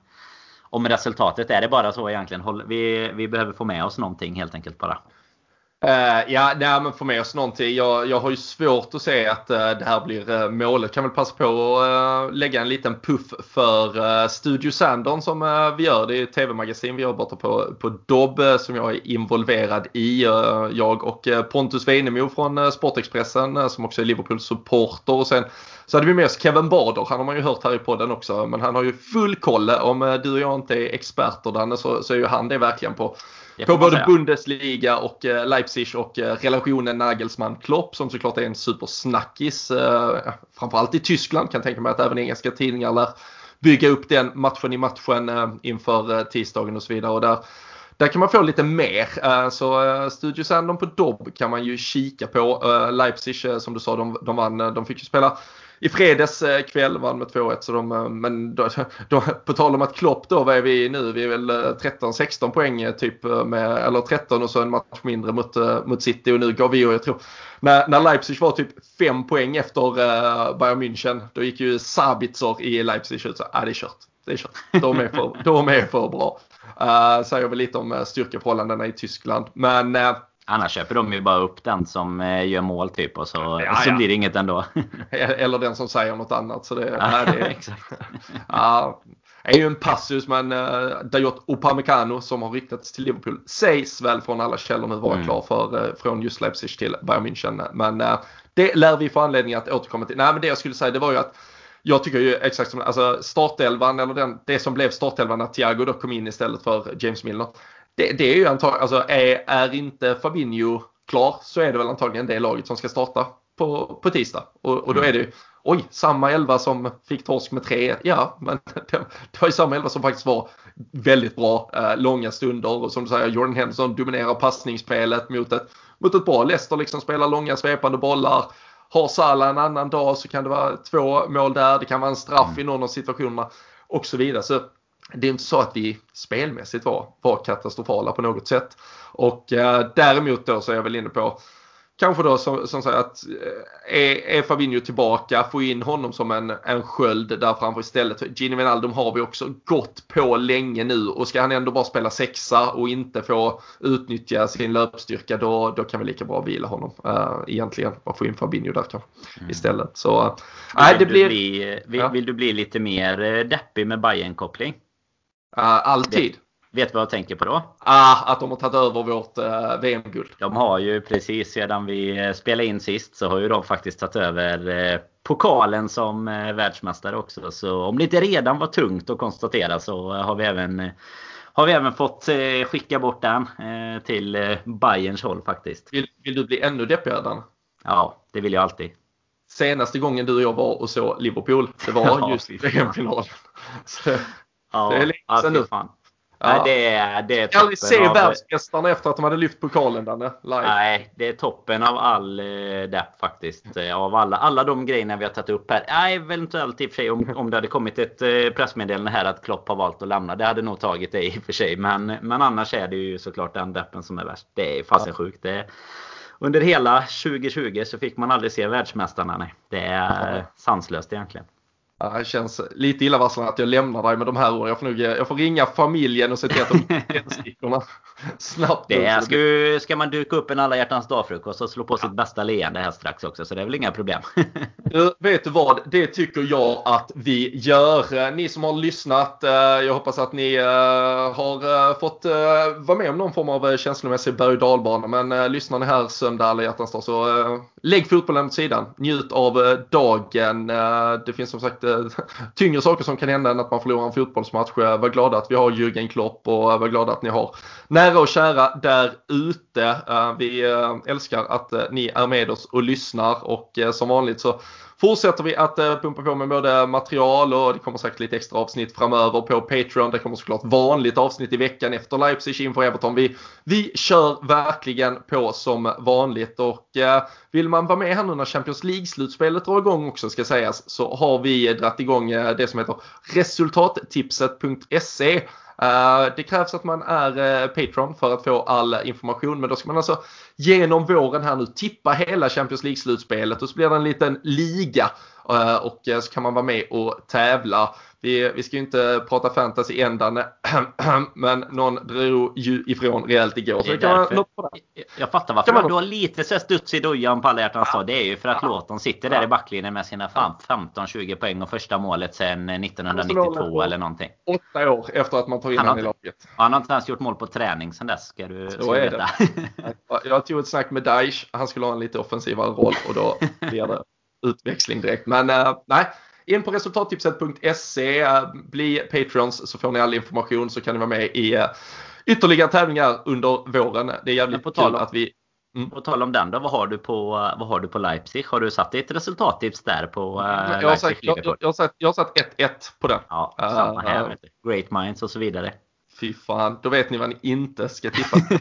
om resultatet? Är det bara så egentligen? Vi, vi behöver få med oss någonting helt enkelt bara. Uh, ja, nej, men få med oss någonting. Jag, jag har ju svårt att se att uh, det här blir uh, målet. Kan väl passa på att lägga en liten puff för Studio Sandon som vi gör. Det är ett tv-magasin vi gör borta på, på Dobb som jag är involverad i. jag och Pontus Weinemo från Sportexpressen som också är Liverpools supporter. Och sen så hade vi med oss Kevin Bader. Han har man ju hört här i podden också. Men han har ju full koll. Om du och jag inte är experter Danne så, så är ju han det verkligen på på både. Bundesliga och eh, Leipzig och eh, relationen Nagelsmann-Klopp som såklart är en supersnackis. Eh, framförallt i Tyskland kan jag tänka mig att även engelska tidningar lär bygga upp den matchen i matchen inför tisdagen och så vidare. Och där, där kan man få lite mer. Så Studio Sandon på Dobb kan man ju kika på. Leipzig som du sa, de, de vann. De fick ju spela i fredags eh, kväll vann med 2-1. Så de, eh, men då, då, på tal om att Klopp då, vad är vi nu? Vi är väl eh, 13-16 poäng typ med, eller 13 och så en match mindre mot, mot City och nu går vi och jag tror när, när Leipzig var typ 5 poäng efter uh, Bayern München då gick ju Sabitzer i Leipzig ut så ah, det är kört. Det är kört. De är för, de är för bra. Uh, säger väl lite om styrkeförhållandena i Tyskland. Men uh, Annars köper de ju bara upp den som eh, gör mål typ och så, ja, så ja. blir det inget ändå. (laughs) Eller den som säger något annat. Så det, ja, det, (laughs) exakt. ja, är ju en passus men uh, Dayot Upamecano som har riktats till Liverpool sägs väl från alla källor nu vara mm. klar för, uh, från just Leipzig till Bayern München. Men uh, det lär vi få anledning att återkomma till. Nej men det jag skulle säga det var ju att jag tycker ju exakt som alltså startelvan eller den, det som blev startelvan när Thiago då kom in istället för James Milner det, det är ju antagligen, alltså är, är inte Fabinho klar så är det väl antagligen det laget som ska starta på, på tisdag. Och, och då är det ju, oj, samma elva som fick torsk med tre. Ja, men (laughs) det, det var ju samma elva som faktiskt var väldigt bra eh, långa stunder. Och som du säger, Jordan Henderson dominerar passningsspelet mot ett, mot ett bra Leicester, liksom spelar långa svepande bollar. Har Salah en annan dag så kan det vara två mål där, det kan vara en straff mm. i någon av situationerna och så vidare. Så det är inte så att vi spelmässigt var, var katastrofala på något sätt. Och eh, däremot då så är jag väl inne på kanske då som, som säger att eh, är, är Fabinho tillbaka, få in honom som en, en sköld där framför istället. Gini Wijnaldum har vi också gått på länge nu och ska han ändå bara spela sexa och inte få utnyttja sin löpstyrka då, då kan vi lika bra vila honom uh, egentligen och få in Fabinho där kanske mm. istället. Så, uh, nej, det blir... Bli, vill, ja. vill, du bli lite mer deppig med bayern koppling Uh, alltid. Vet, vet vad jag tänker på då? Ah, att de har tagit över vårt uh, VM-guld. De har ju precis sedan vi eh, spelade in sist så har ju de faktiskt tagit över uh, pokalen som uh, världsmästare också. Så om det inte redan var tungt att konstatera så har vi även har vi även fått skicka bort den till Bayerns håll faktiskt. Vill, vill du bli ännu deppigare Ja, det vill jag alltid. Senaste gången du och jag var och såg Liverpool, det var (laughs) just i VM-finalen. (laughs) Ja, det är länge sedan nu. Fan. Ja. Nej, det är, det är jag aldrig se av... världsmästarna efter att de hade lyft pokalen Danne. Nej, det är toppen av all uh, depp faktiskt. Uh, av alla, alla de grejerna vi har tagit upp här. Nej, eventuellt i och för sig om, om det hade kommit ett uh, pressmeddelande här att Klopp har valt att lämna. Det hade nog tagit det i och för sig. Men, men annars är det ju såklart den deppen som är värst. Det är fasen ja. sjukt. Det under hela 2020 så fick man aldrig se världsmästarna. Nej. Det är sanslöst egentligen. Det känns lite illavarslande att jag lämnar dig med de här orden. Jag får, nog, jag får ringa familjen och se till att de (laughs) tändstickorna snabbt det ska, ska man duka upp en alla hjärtans dag-frukost och slå på sitt bästa leende här strax också. Så det är väl inga problem. (laughs) vet du vad? Det tycker jag att vi gör. Ni som har lyssnat. Eh, jag hoppas att ni eh, har eh, fått vara med om någon form av känslomässig berg och dalbana. Men lyssnar ni här söndag alla hjärtans dag så lägg fotbollen åt sidan. Njut av dagen. Det finns som sagt Eh, tyngre saker som kan hända än att man förlorar en fotbollsmatch. Var glada att vi har Jürgen Klopp och var glada att ni har nära och kära där ute. Eh, vi eh, älskar att eh, ni är med oss och lyssnar och som vanligt så fortsätter vi att pumpa på med både material och det kommer säkert lite extra avsnitt framöver på Patreon. Det kommer såklart vanligt avsnitt i veckan efter Leipzig inför Everton. Vi, vi kör verkligen på som vanligt och vill man vara med här nu när Champions League-slutspelet drar igång också ska sägas så har vi dragit igång det som heter resultattipset.se Eh, det krävs att man är eh, Patreon för att få all information men då ska man alltså genom våren här nu tippa hela Champions League-slutspelet och så blir det en liten liga eh, och så kan man vara med och tävla. Vi, vi ska ju inte prata fantasy ändan (clears throat) men någon drog ju ifrån rejält igår. Så kan man, jag fattar varför man... du har lite så studs i dojan på alla hjärtans ja. Det är ju för att ja. Låten sitter där i backlinjen med sina 15-20 poäng och första målet sedan 1992 eller någonting. Åtta år efter att man tar in honom i laget. Han har inte ens gjort mål på träning sedan dess. Ska du, så är det. jag tog ett snack med Daesh. Han skulle ha en lite offensivare roll och då blir det (laughs) utväxling direkt. Men uh, nej, in på resultattipset.se, bli Patreons så får ni all information så kan ni vara med i eh, ytterligare tävlingar under våren. Det är jävligt på kul att vi Mm. På tal om den då, vad har du på, vad har du på Leipzig? Har du satt ett resultattips där på uh, jag, har satt, jag, jag, jag har satt 1-1 på den. Ja, samma här. Uh, Great minds och så vidare. Fy fan, då vet ni vad ni inte ska tippa. (laughs)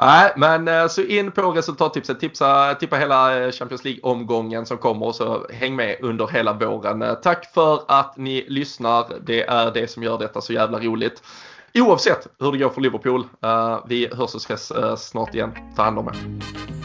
Nej, men eh, så in på resultattipset. Tipsa, tippa hela eh, Champions League-omgången som kommer och så häng med under hela våren. Eh, tack för att ni lyssnar. Det är det som gör detta så jävla roligt. Oavsett hur det går för Liverpool. Vi hörs och ses snart igen. Ta hand om er.